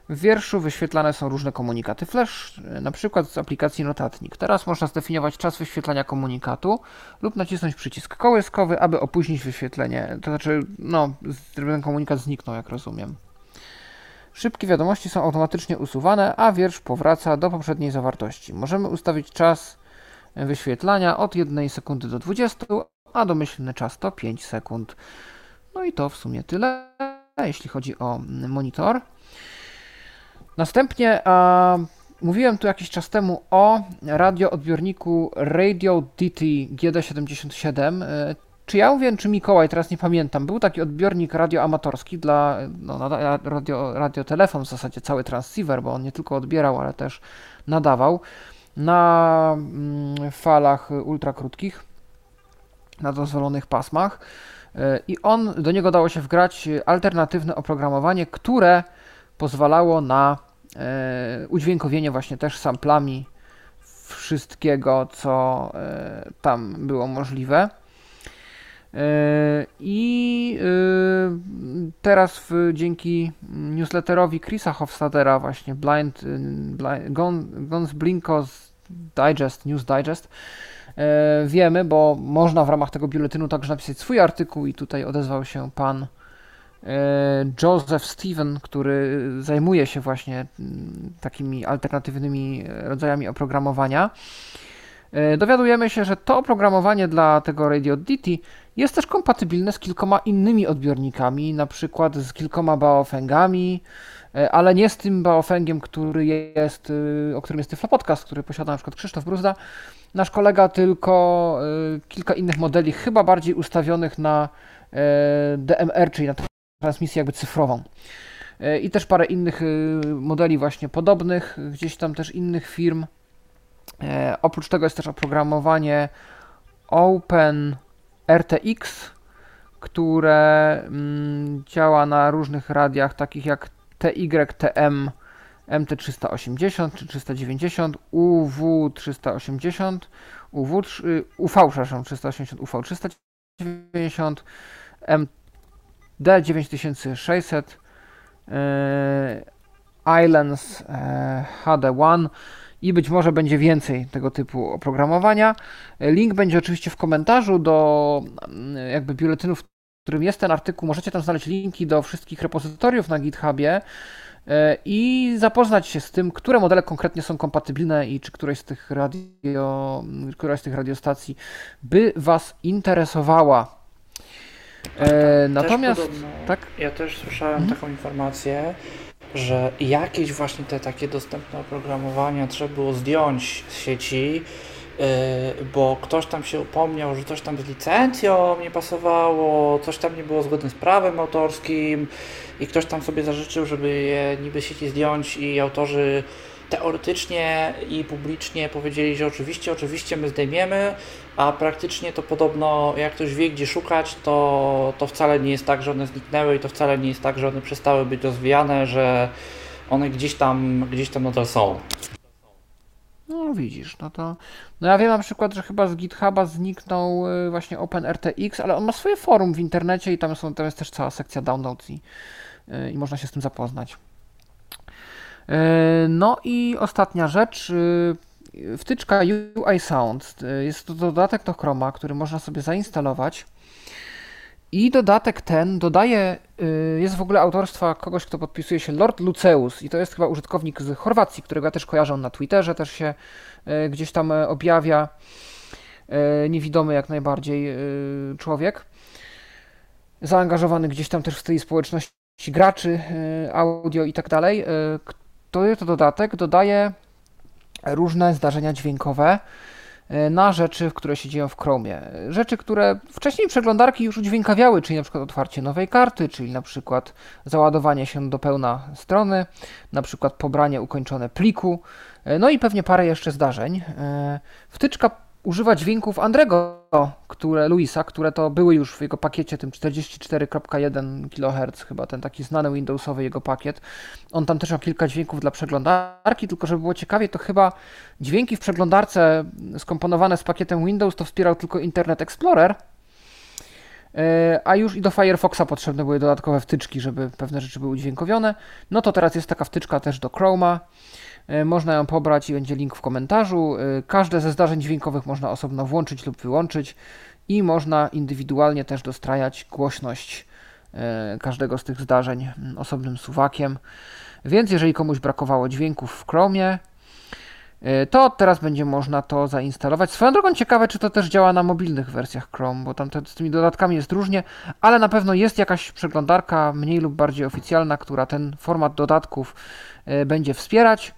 W wierszu wyświetlane są różne komunikaty flash, na przykład z aplikacji Notatnik. Teraz można zdefiniować czas wyświetlania komunikatu lub nacisnąć przycisk kołyskowy, aby opóźnić wyświetlenie. To znaczy, no, ten komunikat zniknął, jak rozumiem. Szybkie wiadomości są automatycznie usuwane, a wiersz powraca do poprzedniej zawartości. Możemy ustawić czas wyświetlania od 1 sekundy do 20, a domyślny czas to 5 sekund. No i to w sumie tyle, jeśli chodzi o monitor. Następnie a, mówiłem tu jakiś czas temu o radioodbiorniku Radio DT GD77. E, czy ja mówię, czy Mikołaj, teraz nie pamiętam. Był taki odbiornik radioamatorski dla no, radio, radiotelefon, w zasadzie cały transceiver, bo on nie tylko odbierał, ale też nadawał na mm, falach ultrakrótkich, na dozwolonych pasmach. E, I on, do niego dało się wgrać alternatywne oprogramowanie, które pozwalało na e, udźwiękowienie właśnie też samplami wszystkiego, co e, tam było możliwe. I teraz w, dzięki newsletterowi Chrisa Hofstadera, właśnie Blind, Blind Gons Blinkos Digest, News Digest, wiemy, bo można w ramach tego biuletynu także napisać swój artykuł i tutaj odezwał się pan Joseph Steven, który zajmuje się właśnie takimi alternatywnymi rodzajami oprogramowania. Dowiadujemy się, że to oprogramowanie dla tego Radio DT jest też kompatybilne z kilkoma innymi odbiornikami, na przykład z kilkoma baofengami, e, ale nie z tym baofengiem, który jest, e, o którym jest Tyflo Podcast, który posiada na przykład Krzysztof Bruzda, nasz kolega, tylko e, kilka innych modeli, chyba bardziej ustawionych na DMR, czyli na transmisję jakby cyfrową. I też parę innych modeli właśnie podobnych, gdzieś tam też innych firm. Oprócz tego jest też oprogramowanie Open RTX, które mm, działa na różnych radiach, takich jak TYTM MT380 czy 390, UW380, UW, UV, przepraszam, 380, UV 390, MD9600, Islands HD1 i być może będzie więcej tego typu oprogramowania. Link będzie oczywiście w komentarzu do mm, jakby biuletynu, w którym jest ten artykuł. Możecie tam znaleźć linki do wszystkich repozytoriów na GitHubie e, i zapoznać się z tym, które modele konkretnie są kompatybilne i czy któraś z tych, radio, któraś z tych radiostacji by Was interesowała. E, natomiast podobno, tak? Ja też słyszałem mhm. taką informację, że jakieś właśnie te takie dostępne oprogramowania trzeba było zdjąć z sieci, yy, bo ktoś tam się upomniał, że coś tam z licencją nie pasowało, coś tam nie było zgodne z prawem autorskim i ktoś tam sobie zażyczył, żeby je niby z sieci zdjąć i autorzy teoretycznie i publicznie powiedzieli, że oczywiście, oczywiście my zdejmiemy, a praktycznie to podobno jak ktoś wie gdzie szukać, to, to wcale nie jest tak, że one zniknęły i to wcale nie jest tak, że one przestały być rozwijane, że one gdzieś tam, gdzieś tam nadal są. No widzisz, no to. No ja wiem na przykład, że chyba z GitHuba zniknął y, właśnie OpenRTX, ale on ma swoje forum w internecie i tam, są, tam jest też cała sekcja downloads i, y, i można się z tym zapoznać. Y, no i ostatnia rzecz wtyczka UI Sound. Jest to dodatek do Chroma, który można sobie zainstalować. I dodatek ten dodaje, y, jest w ogóle autorstwa kogoś, kto podpisuje się Lord Luceus i to jest chyba użytkownik z Chorwacji, którego ja też kojarzę na Twitterze, też się y, gdzieś tam y, objawia. Niewidomy jak najbardziej człowiek. Zaangażowany gdzieś tam też w tej społeczności graczy, audio i tak dalej. To jest dodatek, dodaje różne zdarzenia dźwiękowe e, na rzeczy, które się dzieją w Chromie. Rzeczy, które wcześniej przeglądarki już udźwiękawiały, czyli na przykład otwarcie nowej karty, czyli na przykład załadowanie się do pełna strony, na przykład pobranie ukończone pliku, e, no i pewnie parę jeszcze zdarzeń. E, wtyczka używa dźwięków Andrego, które, Luisa, które to były już w jego pakiecie tym 44.1 kHz, chyba ten taki znany Windowsowy jego pakiet. On tam też miał kilka dźwięków dla przeglądarki, tylko żeby było ciekawie, to chyba dźwięki w przeglądarce skomponowane z pakietem Windows to wspierał tylko Internet Explorer, e, a już i do Firefoxa potrzebne były dodatkowe wtyczki, żeby pewne rzeczy były udźwiękowione. No to teraz jest taka wtyczka też do Chroma. E, można ją pobrać i będzie link w komentarzu. E, każde ze zdarzeń dźwiękowych można osobno włączyć lub wyłączyć i można indywidualnie też dostrajać głośność e, każdego z tych zdarzeń mm, osobnym suwakiem. Więc jeżeli komuś brakowało dźwięków w Chromie, to teraz będzie można to zainstalować. Swoją drogą ciekawe, czy to też działa na mobilnych wersjach Chrome, bo tam te, z tymi dodatkami jest różnie, ale na pewno jest jakaś przeglądarka mniej lub bardziej oficjalna, która ten format dodatków będzie wspierać.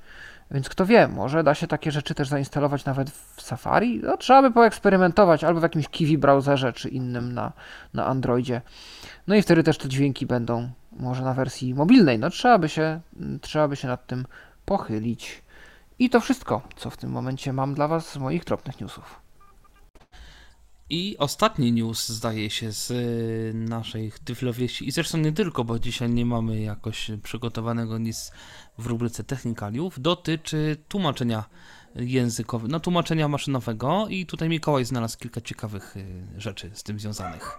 Więc kto wie, może da się takie rzeczy też zainstalować nawet w Safari. No, trzeba by poeksperymentować albo w jakimś Kiwi browserze czy innym na, na Androidzie. No i wtedy też te dźwięki będą może na wersji mobilnej. No trzeba by się, trzeba by się nad tym pochylić. I to wszystko, co w tym momencie mam dla Was z moich drobnych newsów. I ostatni news zdaje się z y, naszej tyflowieści i zresztą nie tylko, bo dzisiaj nie mamy jakoś przygotowanego nic w rubryce technikaliów, dotyczy tłumaczenia językowego, no tłumaczenia maszynowego i tutaj Mikołaj znalazł kilka ciekawych y, rzeczy z tym związanych.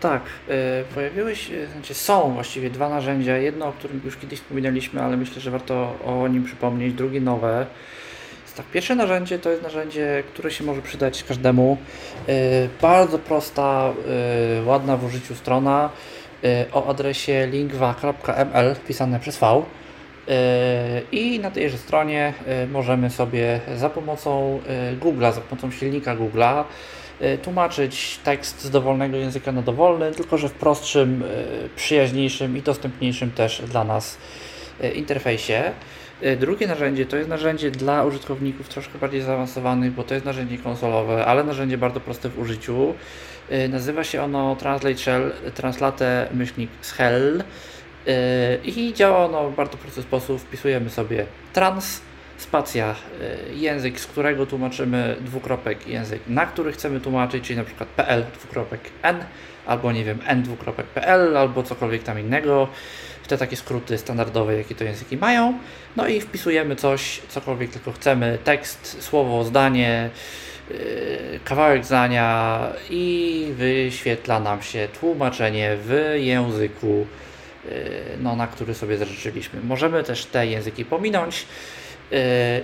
Tak, y, pojawiły się, znaczy są właściwie dwa narzędzia. Jedno, o którym już kiedyś wspominaliśmy, ale myślę, że warto o nim przypomnieć. Drugie nowe. Tak, pierwsze narzędzie to jest narzędzie, które się może przydać każdemu. Yy, bardzo prosta, yy, ładna w użyciu strona yy, o adresie lingwa.ml pisane przez V. I na tejże stronie możemy sobie za pomocą Google'a, za pomocą silnika Google'a tłumaczyć tekst z dowolnego języka na dowolny, tylko że w prostszym, przyjaźniejszym i dostępniejszym też dla nas interfejsie. E, drugie narzędzie to jest narzędzie dla użytkowników troszkę bardziej zaawansowanych, bo to jest narzędzie konsolowe, ale narzędzie bardzo proste w użyciu. E, nazywa się ono Translate Shell, Translate myślnik Shell e, i działa ono w bardzo prosty sposób. Wpisujemy sobie trans, spacja, język, z którego tłumaczymy dwukropek język, na który chcemy tłumaczyć, czyli na przykład pl dwukropek n, albo nie wiem, n dwukropek pl, albo cokolwiek tam innego te takie skróty standardowe, jakie to języki mają. No i wpisujemy coś, cokolwiek tylko chcemy, tekst, słowo, zdanie, yy, kawałek zdania i wyświetla nam się tłumaczenie w języku, yy, no, na który sobie zażyczyliśmy. Możemy też te języki pominąć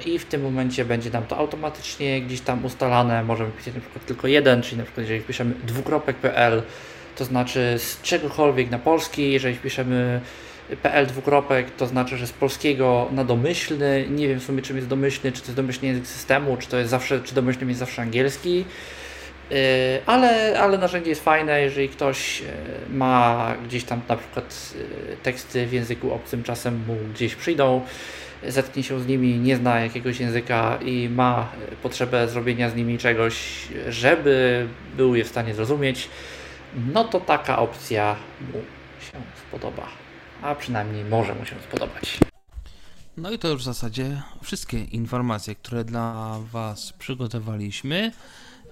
i w tym momencie będzie nam to automatycznie gdzieś tam ustalane. Możemy pisać na przykład tylko jeden, czyli na przykład jeżeli wpiszemy dwukropek.pl, to znaczy z czegokolwiek na polski, jeżeli wpiszemy PL dwukropek to znaczy, że z polskiego na domyślny. Nie wiem w sumie czym jest domyślny, czy to jest domyślny język systemu, czy to jest zawsze, czy domyślny jest zawsze angielski. Yy, ale, ale narzędzie jest fajne, jeżeli ktoś yy, ma gdzieś tam na przykład yy, teksty w języku obcym, czasem mu gdzieś przyjdą, zetknie się z nimi, nie zna jakiegoś języka i ma potrzebę zrobienia z nimi czegoś, żeby był je w stanie zrozumieć, no to taka opcja mu się spodoba a przynajmniej może mu się spodobać. No i to już w zasadzie wszystkie informacje, które dla Was przygotowaliśmy.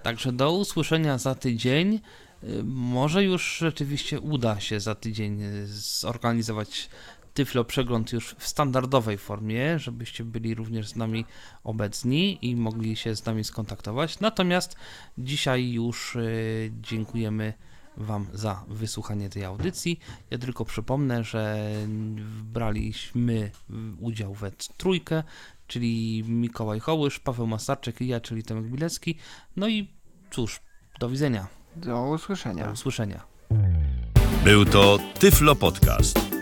Także do usłyszenia za tydzień. Y, może już rzeczywiście uda się za tydzień y, zorganizować Tyflo przegląd już w standardowej formie, żebyście byli również z nami obecni i mogli się z nami skontaktować. Natomiast dzisiaj już y, dziękujemy Wam za wysłuchanie tej audycji. Ja tylko przypomnę, że braliśmy udział we trójkę, czyli Mikołaj Hołysz, Paweł Masarczyk i ja, czyli Tomek Bilecki. No i cóż, do widzenia. Do usłyszenia. Do usłyszenia. Był to Tyflo Podcast.